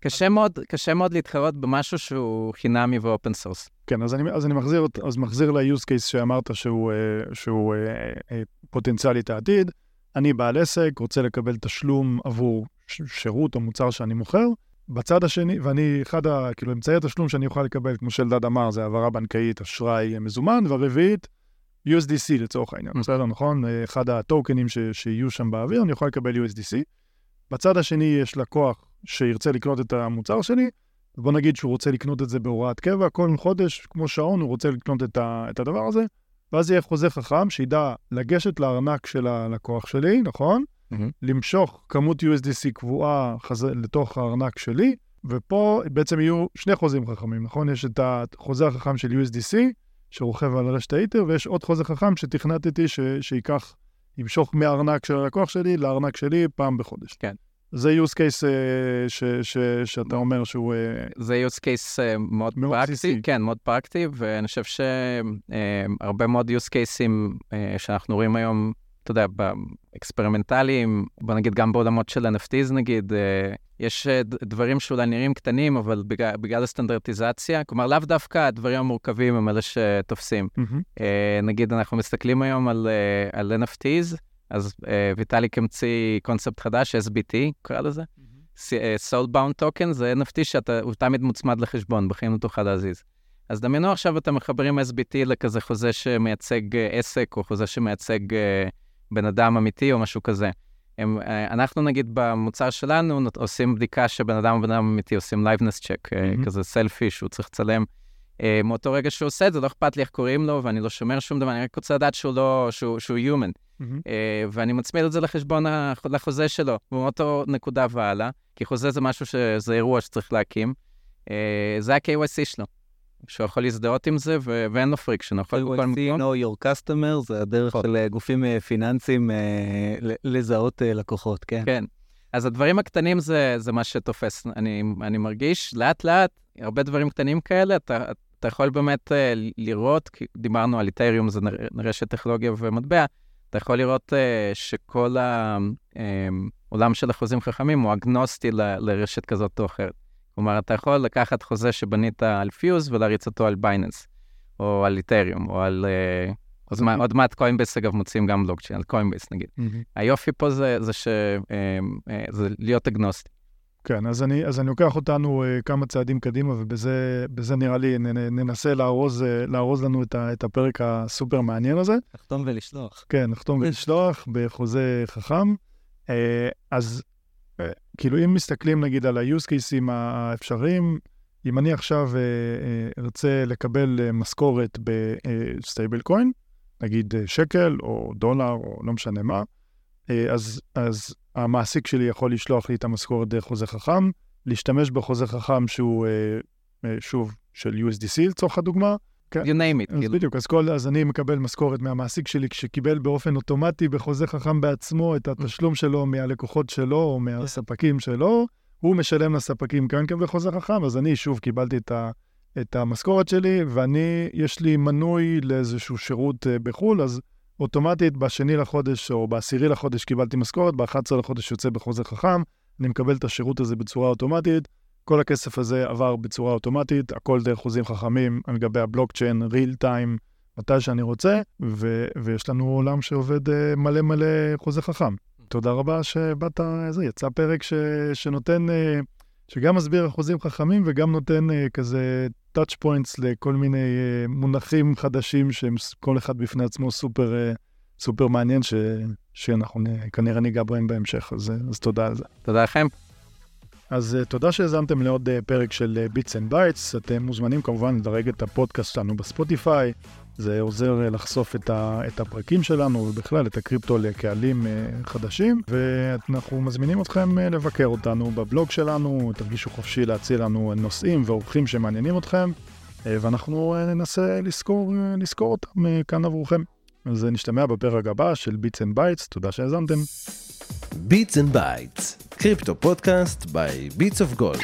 [SPEAKER 4] קשה מאוד, קשה מאוד להתחרות במשהו שהוא חינמי ו open source.
[SPEAKER 2] כן, אז אני, אז אני מחזיר, אז מחזיר ל-use case שאמרת שהוא, אה, שהוא אה, פוטנציאלית העתיד. אני בעל עסק, רוצה לקבל תשלום עבור שירות או מוצר שאני מוכר, בצד השני, ואני, אחד ה... כאילו, אמצעי התשלום שאני אוכל לקבל, כמו שאלדד אמר, זה העברה בנקאית, אשראי מזומן, והרביעית, USDC לצורך העניין, mm. בסדר, נכון? אחד הטוקנים ש... שיהיו שם באוויר, אני יכול לקבל USDC. בצד השני יש לקוח שירצה לקנות את המוצר שלי, בוא נגיד שהוא רוצה לקנות את זה בהוראת קבע, כל חודש, כמו שעון, הוא רוצה לקנות את, ה... את הדבר הזה, ואז יהיה חוזה חכם שידע לגשת לארנק של הלקוח שלי, נכון? Mm-hmm. למשוך כמות USDC קבועה חז... לתוך הארנק שלי, ופה בעצם יהיו שני חוזים חכמים, נכון? יש את החוזה החכם של USDC, שרוכב על רשת האיטר, ויש עוד חוזה חכם שתכנתתי ש... שייקח, ימשוך מהארנק של הלקוח שלי לארנק שלי פעם בחודש.
[SPEAKER 4] כן.
[SPEAKER 2] זה use case uh, ש, ש, שאתה אומר שהוא...
[SPEAKER 4] Uh, זה use case uh, מאוד, מאוד פרקטי, בסיסי. כן, מאוד פרקטי, ואני חושב שהרבה מאוד use cases שאנחנו רואים היום אתה יודע, ב experimental-ים, בוא נגיד גם בעולמות של NFTs נגיד, אה, יש אה, דברים שאולי נראים קטנים, אבל בגלל, בגלל הסטנדרטיזציה, כלומר, לאו דווקא הדברים המורכבים הם אלה שתופסים. Mm-hmm. נגיד, אנחנו מסתכלים היום על, על NFTs, אז ויטאליק המציא קונספט חדש, SBT, קרא לזה. Soulbound Token זה NFT שהוא תמיד מוצמד לחשבון, בחיים לא תוכל להזיז. אז דמיינו עכשיו אתם מחברים SBT לכזה חוזה שמייצג עסק, או חוזה שמייצג בן אדם אמיתי או משהו כזה. הם, אה, אנחנו נגיד במוצר שלנו עושים בדיקה שבן אדם ובן אדם אמיתי עושים liveness check, mm-hmm. כזה סלפי שהוא צריך לצלם. אה, מאותו רגע שהוא עושה את זה, לא אכפת לי איך קוראים לו, ואני לא שומר שום דבר, אני רק רוצה לדעת שהוא לא, שהוא, שהוא human. Mm-hmm. ואני מצמיד את זה לחשבון לחוזה שלו, ומאותו נקודה והלאה, כי חוזה זה משהו שזה אירוע שצריך להקים. זה ה-KYC שלו. שהוא יכול להזדהות עם זה, ו- ואין לו friction, יכול
[SPEAKER 5] בכל מקום. know your customer, זה הדרך נכון. של אה, גופים אה, פיננסיים אה, לזהות לקוחות, כן?
[SPEAKER 4] כן. אז הדברים הקטנים זה, זה מה שתופס, אני, אני מרגיש, לאט-לאט, הרבה דברים קטנים כאלה, אתה, אתה יכול באמת לראות, כי דיברנו על איתריום, זה רשת טכנולוגיה ומטבע, אתה יכול לראות שכל העולם של החוזים חכמים הוא אגנוסטי ל, לרשת כזאת או אחרת. כלומר, אתה יכול לקחת חוזה שבנית על Fuse ולהריץ אותו על בייננס, או על איתריום, או על... Uh, עוד, מה, עוד מעט קוינבייס, אגב, מוצאים גם בלוקצ'יין, על קוינבייס נגיד. Mm-hmm. היופי פה זה, זה, ש, uh, uh, זה להיות אגנוסטי.
[SPEAKER 2] כן, אז אני, אז אני לוקח אותנו כמה צעדים קדימה, ובזה נראה לי ננסה לארוז, לארוז לנו את, ה, את הפרק הסופר מעניין הזה.
[SPEAKER 5] לחתום ולשלוח.
[SPEAKER 2] כן, לחתום ולשלוח בחוזה חכם. אז כאילו, אם מסתכלים נגיד על ה-use cases האפשריים, אם אני עכשיו ארצה לקבל משכורת ב stablecoin, נגיד שקל או דולר או לא משנה מה, אז, אז המעסיק שלי יכול לשלוח לי את המשכורת דרך חוזה חכם, להשתמש בחוזה חכם שהוא, שוב, של USDC לצורך הדוגמה,
[SPEAKER 4] כן. You name it.
[SPEAKER 2] אז כאילו. בדיוק, אז, כל, אז אני מקבל משכורת מהמעסיק שלי כשקיבל באופן אוטומטי בחוזה חכם בעצמו את התשלום שלו מהלקוחות שלו או מהספקים שלו, הוא משלם לספקים כאן כן בחוזה חכם, אז אני שוב קיבלתי את, ה, את המשכורת שלי, ואני, יש לי מנוי לאיזשהו שירות uh, בחו"ל, אז אוטומטית בשני לחודש או בעשירי לחודש קיבלתי משכורת, ב-11 לחודש יוצא בחוזה חכם, אני מקבל את השירות הזה בצורה אוטומטית. כל הכסף הזה עבר בצורה אוטומטית, הכל דרך חוזים חכמים על גבי הבלוקצ'יין, ריל טיים, מתי שאני רוצה, ו- ויש לנו עולם שעובד uh, מלא מלא חוזה חכם. תודה רבה שבאת, זה יצא פרק ש- שנותן, uh, שגם מסביר אחוזים חכמים וגם נותן uh, כזה touch points לכל מיני מונחים חדשים שהם כל אחד בפני עצמו סופר, סופר מעניין, ש- שאנחנו כנראה ניגע בהם בהמשך, אז, אז תודה על זה.
[SPEAKER 4] תודה לכם.
[SPEAKER 2] אז uh, תודה שהאזנתם לעוד uh, פרק של ביטס אנד בייטס. אתם מוזמנים כמובן לדרג את הפודקאסט שלנו בספוטיפיי. זה עוזר uh, לחשוף את, ה, את הפרקים שלנו ובכלל את הקריפטו לקהלים uh, חדשים. ואנחנו מזמינים אתכם uh, לבקר אותנו בבלוג שלנו, תרגישו חופשי להציע לנו נושאים ואורחים שמעניינים אתכם, uh, ואנחנו uh, ננסה לזכור, uh, לזכור אותם uh, כאן עבורכם. אז נשתמע בפרק הבא של ביטס אנד בייטס, תודה שהאזנתם.
[SPEAKER 3] ביטס אנד בייטס, crypto podcast by ביטס אוף גולד.